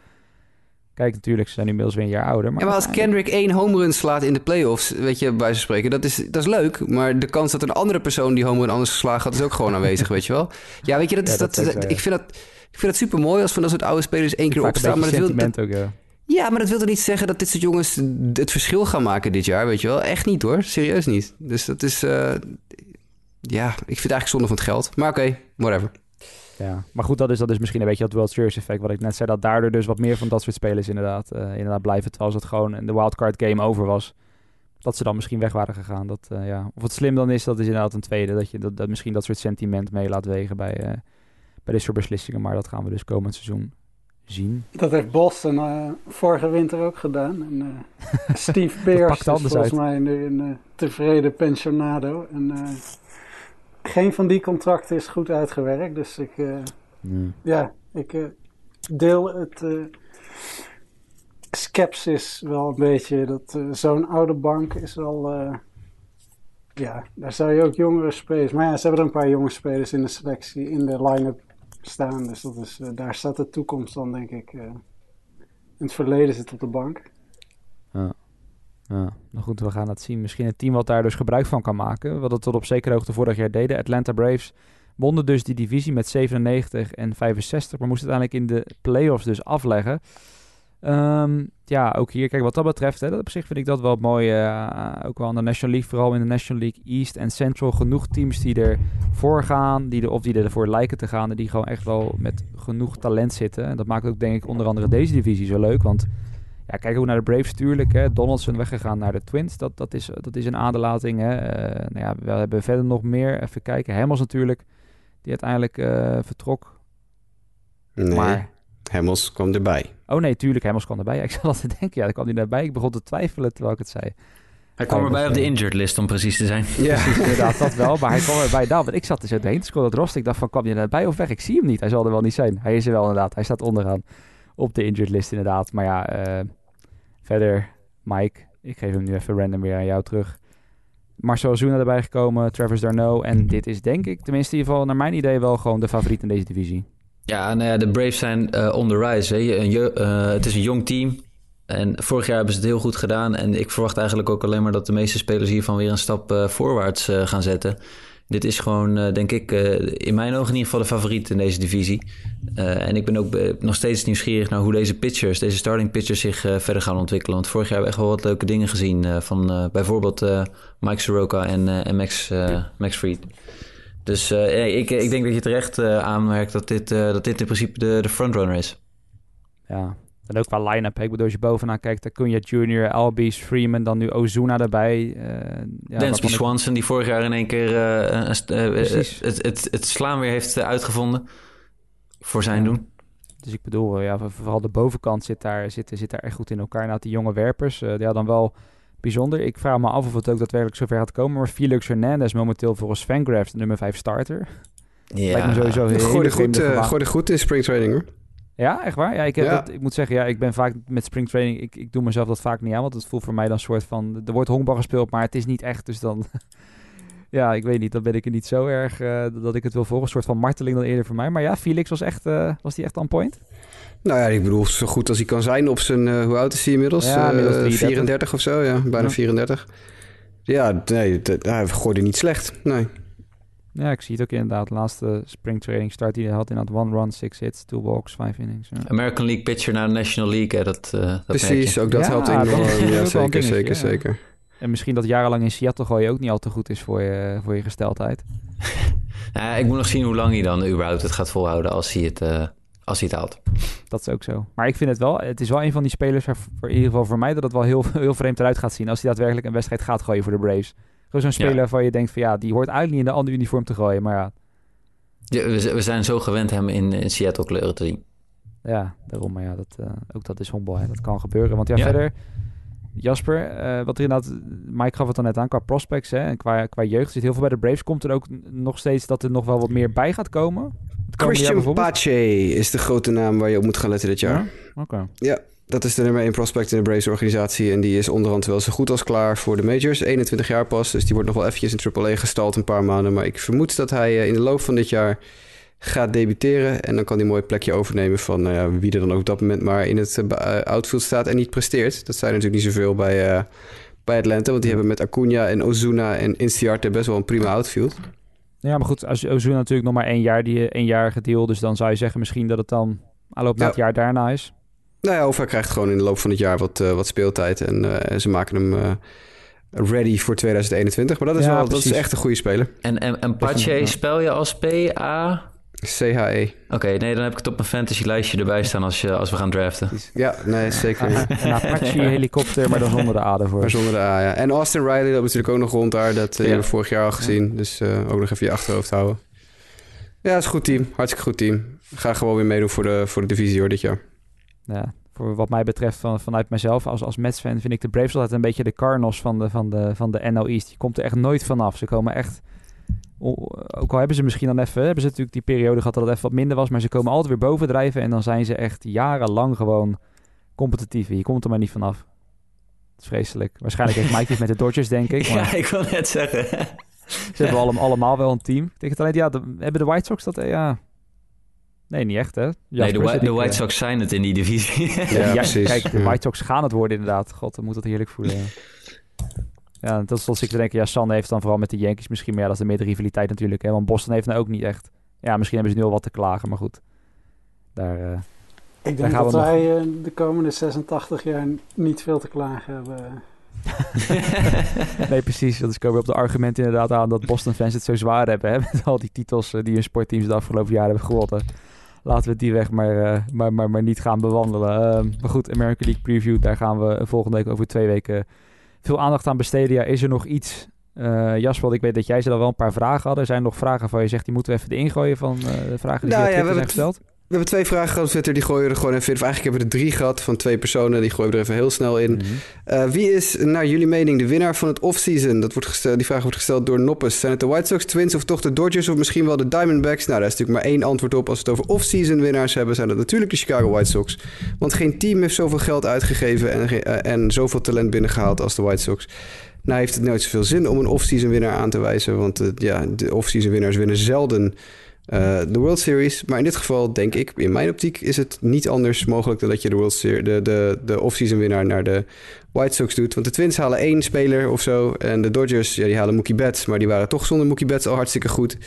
Kijk, natuurlijk, ze zijn inmiddels weer een jaar ouder. Maar, ja, maar als Kendrick één home run slaat in de playoffs, weet je, bij ze spreken, dat is, dat is leuk. Maar de kans dat een andere persoon die home run anders geslagen had, is ook gewoon aanwezig, weet je wel. Ja, weet je, dat is, dat, ik, vind dat, ik vind dat super mooi als van dat soort oude spelers één keer opstaan. Maar dat wil, dat, ook, ja. ja. maar dat wil er niet zeggen dat dit soort jongens het verschil gaan maken dit jaar, weet je wel. Echt niet hoor, serieus niet. Dus dat is, uh, ja, ik vind het eigenlijk zonde van het geld. Maar oké, whatever. Ja, maar goed, dat is, dat is misschien een beetje dat World Series effect, wat ik net zei, dat daardoor dus wat meer van dat soort spelers inderdaad, uh, inderdaad blijven, terwijl het gewoon de wildcard game over was, dat ze dan misschien weg waren gegaan. Dat, uh, ja. Of het slim dan is, dat is inderdaad een tweede, dat je dat, dat misschien dat soort sentiment mee laat wegen bij, uh, bij dit soort beslissingen, maar dat gaan we dus komend seizoen zien. Dat heeft Boston vorige winter ook gedaan. En, Steve Pearce is volgens uit. mij nu een tevreden pensionado en geen van die contracten is goed uitgewerkt. Dus ik, uh, ja, ik uh, deel het uh, skepsis wel een beetje. Dat zo'n oude bank is wel. ja, daar zou je ook jongere spelers. Maar ja, ze hebben er een paar jonge spelers in de selectie, in de line-up staan. Dus dat is, daar staat de toekomst dan, denk ik. in het verleden zit op de bank. Ja. Ja, nou goed, we gaan het zien. Misschien een team wat daar dus gebruik van kan maken. Wat het tot op zekere hoogte vorig jaar deden. Atlanta Braves wonnen dus die divisie met 97 en 65. Maar moesten uiteindelijk in de playoffs dus afleggen. Um, ja, ook hier, kijk, wat dat betreft, hè, dat op zich vind ik dat wel mooi. Uh, ook wel aan de National League, vooral in de National League East en Central, genoeg teams die ervoor gaan, die er, of die ervoor lijken te gaan, en die gewoon echt wel met genoeg talent zitten. En dat maakt ook, denk ik, onder andere deze divisie zo leuk, want ja, kijk hoe naar de Braves natuurlijk. Hè. Donaldson weggegaan naar de Twins. Dat, dat, is, dat is een aderlating. Hè. Uh, nou ja, we hebben verder nog meer. Even kijken. Hemmels natuurlijk. Die uiteindelijk uh, vertrok. Nee, maar... Hemmels kwam erbij. Oh nee, tuurlijk. Hemmels kwam erbij. Ja, ik zat al te denken. Ja, daar kwam hij erbij. Ik begon te twijfelen terwijl ik het zei. Hij kwam erbij op de injured list, om precies te zijn. Ja, precies, inderdaad, dat wel. Maar hij kwam erbij daar. Want ik zat dus heen te scrollen. Dat rost. Ik dacht van, kwam je erbij of weg? Ik zie hem niet. Hij zal er wel niet zijn. Hij is er wel inderdaad. Hij staat onderaan op de injured list inderdaad. Maar ja, uh, Verder, Mike, ik geef hem nu even random weer aan jou terug. Marcel Zuna erbij gekomen, Travis Darno. En dit is denk ik, tenminste in ieder geval naar mijn idee, wel gewoon de favoriet in deze divisie. Ja, nou ja, de Braves zijn uh, on the rise. Hè. Uh, het is een jong team. En vorig jaar hebben ze het heel goed gedaan. En ik verwacht eigenlijk ook alleen maar dat de meeste spelers hiervan weer een stap uh, voorwaarts gaan zetten. Dit is gewoon, denk ik, in mijn ogen in ieder geval de favoriet in deze divisie. En ik ben ook nog steeds nieuwsgierig naar hoe deze pitchers, deze starting pitchers zich verder gaan ontwikkelen. Want vorig jaar hebben we echt wel wat leuke dingen gezien van bijvoorbeeld Mike Soroka en, en Max, Max Fried. Dus ik, ik denk dat je terecht aanmerkt dat dit, dat dit in principe de, de frontrunner is. Ja, en ook qua line-up. Ik bedoel, als je bovenaan kijkt, Acuna Jr., Albies, Freeman, dan nu Ozuna daarbij. Ja, Dansby Swanson, die vorig jaar in één keer het, het, het, slaan weer heeft uitgevonden. Voor zijn doen. Dus ik bedoel, ja, vooral de bovenkant zit daar, zit, zit daar echt goed in elkaar. Nou, die jonge werpers, ja, dan wel bijzonder. Ik vraag me af of het ook daadwerkelijk zover gaat komen. Maar Felix Hernandez momenteel volgens Fangraphs de nummer 5 starter. Ja, Lijkt me sowieso heel gooi goed, uh, gooi goed in springtraining hoor. Ja, echt waar? Ja, ik, heb Dat, ik moet zeggen, ja, ik ben vaak met springtraining, ik, ik doe mezelf dat vaak niet aan, want het voelt voor mij dan een soort van, er wordt honkbal gespeeld, maar het is niet echt, dus dan, ja, ik weet niet, dan ben ik er niet zo erg uh, dat ik het wil volgen, een soort van marteling dan eerder voor mij. Maar ja, Felix was echt, uh, was die echt on point? Nou ja, ik bedoel, zo goed als hij kan zijn op zijn, uh, hoe oud is hij inmiddels? Ja, inmiddels 34 of zo, ja, bijna ja. 34. Ja, nee, hij gooide niet slecht, nee. Ja, ik zie het ook inderdaad. De laatste springtraining start die hij had in dat one run, six hits, two walks, five innings. Ja. American League pitcher naar de National League, hè? Dat, uh, dat Precies, ook dat ja, helpt enorm. Ja, zeker, zeker, zeker. En misschien dat jarenlang in Seattle gooien ook niet al te goed is voor je, voor je gesteldheid. nou, ik moet nog zien hoe lang hij dan überhaupt het gaat volhouden als hij het, uh, als hij het haalt. Dat is ook zo. Maar ik vind het wel, het is wel een van die spelers, waar, voor in ieder geval voor mij, dat het wel heel, heel vreemd eruit gaat zien als hij daadwerkelijk een wedstrijd gaat gooien voor de Braves. Gewoon zo'n speler ja. waar je denkt van ja, die hoort eigenlijk niet in de andere uniform te gooien, maar ja. ja we, we, zijn zo gewend hem in, in Seattle kleuren te zien. Ja, daarom. Maar ja, dat, uh, ook dat is honkbal. Dat kan gebeuren. Want ja, ja. verder... Jasper, uh, wat er inderdaad... Mike gaf het dan net aan qua prospects hè, en qua, qua jeugd. Zit heel veel bij de Braves. Komt er ook nog steeds dat er nog wel wat meer bij gaat komen? Christian Pache is de grote naam waar je op moet gaan letten dit jaar. Ja? Okay. Ja, dat is de nummer 1 prospect in de Braves organisatie. En die is onderhand wel zo goed als klaar voor de majors. 21 jaar pas, dus die wordt nog wel eventjes in AAA gestald een paar maanden. Maar ik vermoed dat hij eh, in de loop van dit jaar gaat debuteren. En dan kan hij een mooi plekje overnemen van nou ja, wie er dan ook op dat moment maar in het uh, outfield staat en niet presteert. Dat zijn natuurlijk niet zoveel bij, uh, bij Atlanta, want die hebben met Acuna en Ozuna en Inciarte best wel een prima outfield. Ja, maar goed, als Ozuna natuurlijk nog maar één jaar, die eenjarige deal, dus dan zou je zeggen misschien dat het dan aanloop na het jaar daarna is. Nou ja, of hij krijgt gewoon in de loop van het jaar wat, uh, wat speeltijd en ze maken hem ready voor 2021. Maar dat is, wel, dat is echt een goede speler. En, en, en Pache spel je als P-A? CHE. Oké, nee, dan heb ik het op mijn fantasy lijstje erbij staan als, je, als we gaan draften. Ja, nee, zeker. een Apache helikopter, maar dan zonder de A ervoor. Maar zonder de A, ja. En Austin Riley, dat natuurlijk ook nog rond daar. Dat uh, hebben we vorig jaar al gezien. Dus uh, ook nog even je achterhoofd houden. Ja, het is een goed team. Hartstikke goed team. Ga gewoon weer meedoen voor de, voor de divisie hoor, dit jaar. Ja, voor wat mij betreft van, vanuit mezelf als, als Mets-fan... vind ik de Braves altijd een beetje de Cardinals van de, van de, van de NL East. Je komt er echt nooit vanaf. Ze komen echt ook al hebben ze misschien dan even, hebben ze natuurlijk die periode gehad dat het even wat minder was, maar ze komen altijd weer bovendrijven en dan zijn ze echt jarenlang gewoon competitief. Je komt er maar niet vanaf. Het is vreselijk. Waarschijnlijk heeft Mike met de Dodgers, denk ik. Maar ja, ik wil net zeggen. ze hebben allemaal, allemaal wel een team. Ik denk het alleen, ja, hebben de White Sox dat, eh, ja... Nee, niet echt, hè? nee, de, de White Sox zijn het in die divisie. ja, precies. Kijk, de White Sox gaan het worden inderdaad. God, dan moet dat heerlijk voelen. Ja, dat is ik te denken, ja, San heeft dan vooral met de Yankees misschien, meer ja, dat is de meer rivaliteit natuurlijk. Hè, want Boston heeft nou ook niet echt. Ja, misschien hebben ze nu al wat te klagen, maar goed. Daar, uh, ik denk dat wij uh, de komende 86 jaar niet veel te klagen hebben. nee, precies. Dat is komen op de argument inderdaad aan dat Boston-fans het zo zwaar hebben. Hè, met al die titels uh, die hun sportteams de afgelopen jaren hebben gewonnen. Laten we die weg maar, maar, maar, maar niet gaan bewandelen. Ehm, maar goed, American League Preview, daar gaan we volgende week over twee weken veel aandacht aan besteden. Ja, is er nog iets, uh, Jasper, ik weet dat jij ze al wel een paar vragen had. Er zijn nog vragen van je zegt, die moeten we even de ingooien van uh, de vragen die nou, ja, we zijn gesteld. We hebben twee vragen gehad op Twitter, die gooien we er gewoon even in. Of eigenlijk hebben we er drie gehad van twee personen, die gooien we er even heel snel in. Mhm. uh, wie is, naar jullie mening, de winnaar van het offseason? Dat wordt gesteld, die vraag wordt gesteld door Noppes. Zijn het de White Sox, Twins of toch de Dodgers of misschien wel de Diamondbacks? Nou, daar is natuurlijk maar één antwoord op. Als we het over offseason winnaars hebben, zijn dat natuurlijk de Chicago White Sox. Want geen team heeft zoveel geld uitgegeven en, uh, en zoveel talent binnengehaald als de White Sox. Nou heeft het nooit zoveel zin om een off-season winnaar aan te wijzen. Want uh, ja, de off-season winnaars winnen zelden uh, de World Series. Maar in dit geval denk ik, in mijn optiek, is het niet anders mogelijk dan dat je de, World Series, de, de, de off-season winnaar naar de White Sox doet. Want de Twins halen één speler of zo. En de Dodgers, ja, die halen Mookie Betts. Maar die waren toch zonder Mookie Betts al hartstikke goed.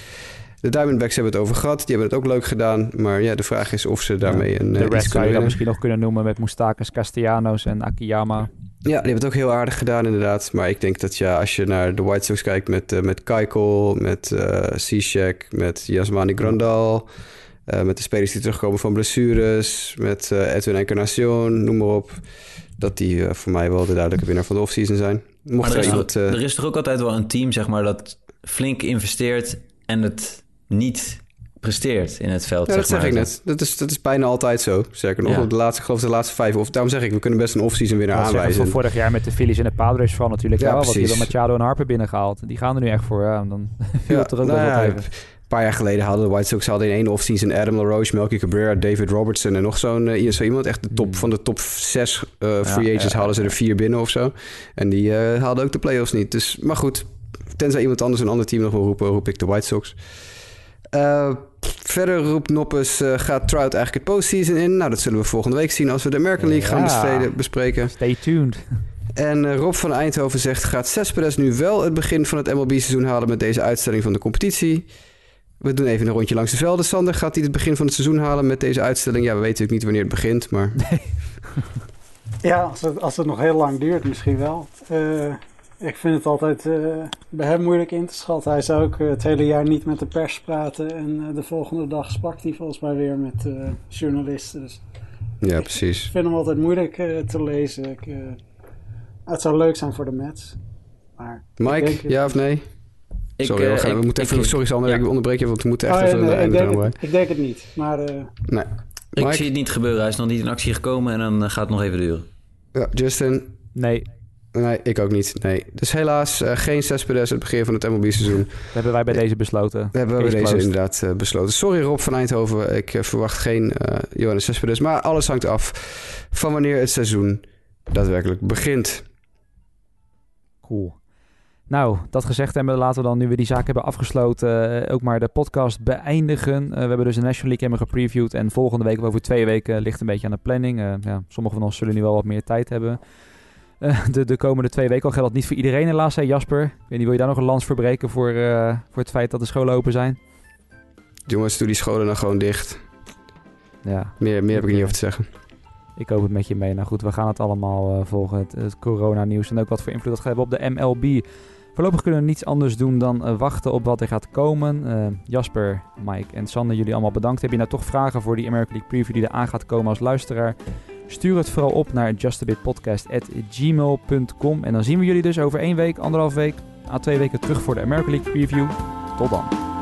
De Diamondbacks hebben het over gehad. Die hebben het ook leuk gedaan. Maar ja, de vraag is of ze daarmee een. De uh, Reds zou je dat misschien nog kunnen noemen met Moustakas, Castellanos en Akiyama. Ja, die hebben het ook heel aardig gedaan inderdaad. Maar ik denk dat ja, als je naar de White Sox kijkt met, uh, met Keuchel, met uh, met Yasmani Grandal... Uh, met de spelers die terugkomen van blessures, met uh, Edwin Encarnacion, noem maar op. Dat die uh, voor mij wel de duidelijke winnaar van de offseason zijn. Mocht maar er, is iemand, er is toch ook altijd wel een team, zeg maar, dat flink investeert en het niet presteert in het veld. Ja, dat zeg, zeg ik net. Dat is, dat is bijna altijd zo. Zeker nog. Ja. De laatste, geloof de laatste vijf. Of daarom zeg ik, we kunnen best een off-season winnaar ja, aanwijzen. Van vorig jaar met de Phillies en de Padres van natuurlijk. Ja, wel, want die hebben Machado en Harper binnengehaald. Die gaan er nu echt voor. Ja, dan viel het er ook nou, wel wat even. Een paar jaar geleden hadden de White Sox hadden in één offseason Adam LaRoche, Melky Cabrera, David Robertson en nog zo'n uh, zo iemand. Echt de top hmm. van de top zes uh, free agents hadden ze er vier binnen of zo. En die uh, hadden ook de playoffs niet. Dus, maar goed, tenzij iemand anders een ander team nog wil roepen, roep ik de White Sox. Uh, verder roept Noppes, uh, gaat Trout eigenlijk het postseason in? Nou, dat zullen we volgende week zien als we de American League gaan bestreden, bespreken. Stay tuned. En uh, Rob van Eindhoven zegt, gaat Cespedes nu wel het begin van het MLB-seizoen halen met deze uitstelling van de competitie? We doen even een rondje langs de velden. Sander, gaat hij het begin van het seizoen halen met deze uitstelling? Ja, we weten natuurlijk niet wanneer het begint, maar... Nee. ja, als het, als het nog heel lang duurt, misschien wel. Uh, ik vind het altijd uh, bij hem moeilijk in te schatten. Hij zou ook uh, het hele jaar niet met de pers praten. En uh, de volgende dag sprak hij volgens mij weer met journalisten. Dus ja, precies. Ik vind hem altijd moeilijk te lezen. Ik, het zou leuk zijn voor de Mets. Maar Mike, ja of nee? Ik, sorry, we, gaan, we moeten even. sorry, Sander, ja. ik onderbreek je, want we moeten echt oh, even. Nee, ik, denk het, ik, denk het, niet. Maar. nee. Ik zie het niet gebeuren. Hij is nog niet in actie gekomen en dan gaat het nog even duren. Ja, Justin. Nee, Nee, ik ook niet. Nee. Dus helaas uh, geen Cespedes het begin van het MLB-seizoen. Dat hebben wij bij deze besloten. Dat hebben we bij deze inderdaad uh, besloten. Sorry Rob van Eindhoven, ik uh, verwacht geen Johannes Cespedes. Maar alles hangt af van wanneer het seizoen daadwerkelijk begint. Cool. Nou, dat gezegd hebben, laten we dan, nu we die zaak hebben afgesloten, ook maar de podcast beëindigen. we hebben dus de National League hebben gepreviewd en volgende week of over twee weken ligt een beetje aan de planning. ja, sommigen van ons zullen nu wel wat meer tijd hebben. De, de komende twee weken al geldt dat niet voor iedereen helaas, hè Jasper. Ik weet niet, wil je daar nog een lans verbreken voor, voor het feit dat de scholen open zijn? Jongens, doe die scholen dan gewoon dicht. Ja. Meer, meer heb ik niet over te zeggen. Ik hoop het met je mee. Nou goed, we gaan het allemaal uh, volgen. Het, het corona-nieuws en ook wat voor invloed dat gaat hebben op de MLB. Voorlopig kunnen we niets anders doen dan uh, wachten op wat er gaat komen. Uh, Jasper, Mike en Sander, jullie allemaal bedankt. Heb je nou toch vragen voor die American League Preview die er aan gaat komen als luisteraar? Stuur het vooral op naar justabitpodcast.gmail.com. En dan zien we jullie dus over één week, anderhalf week, à twee weken terug voor de American League Preview. Tot dan.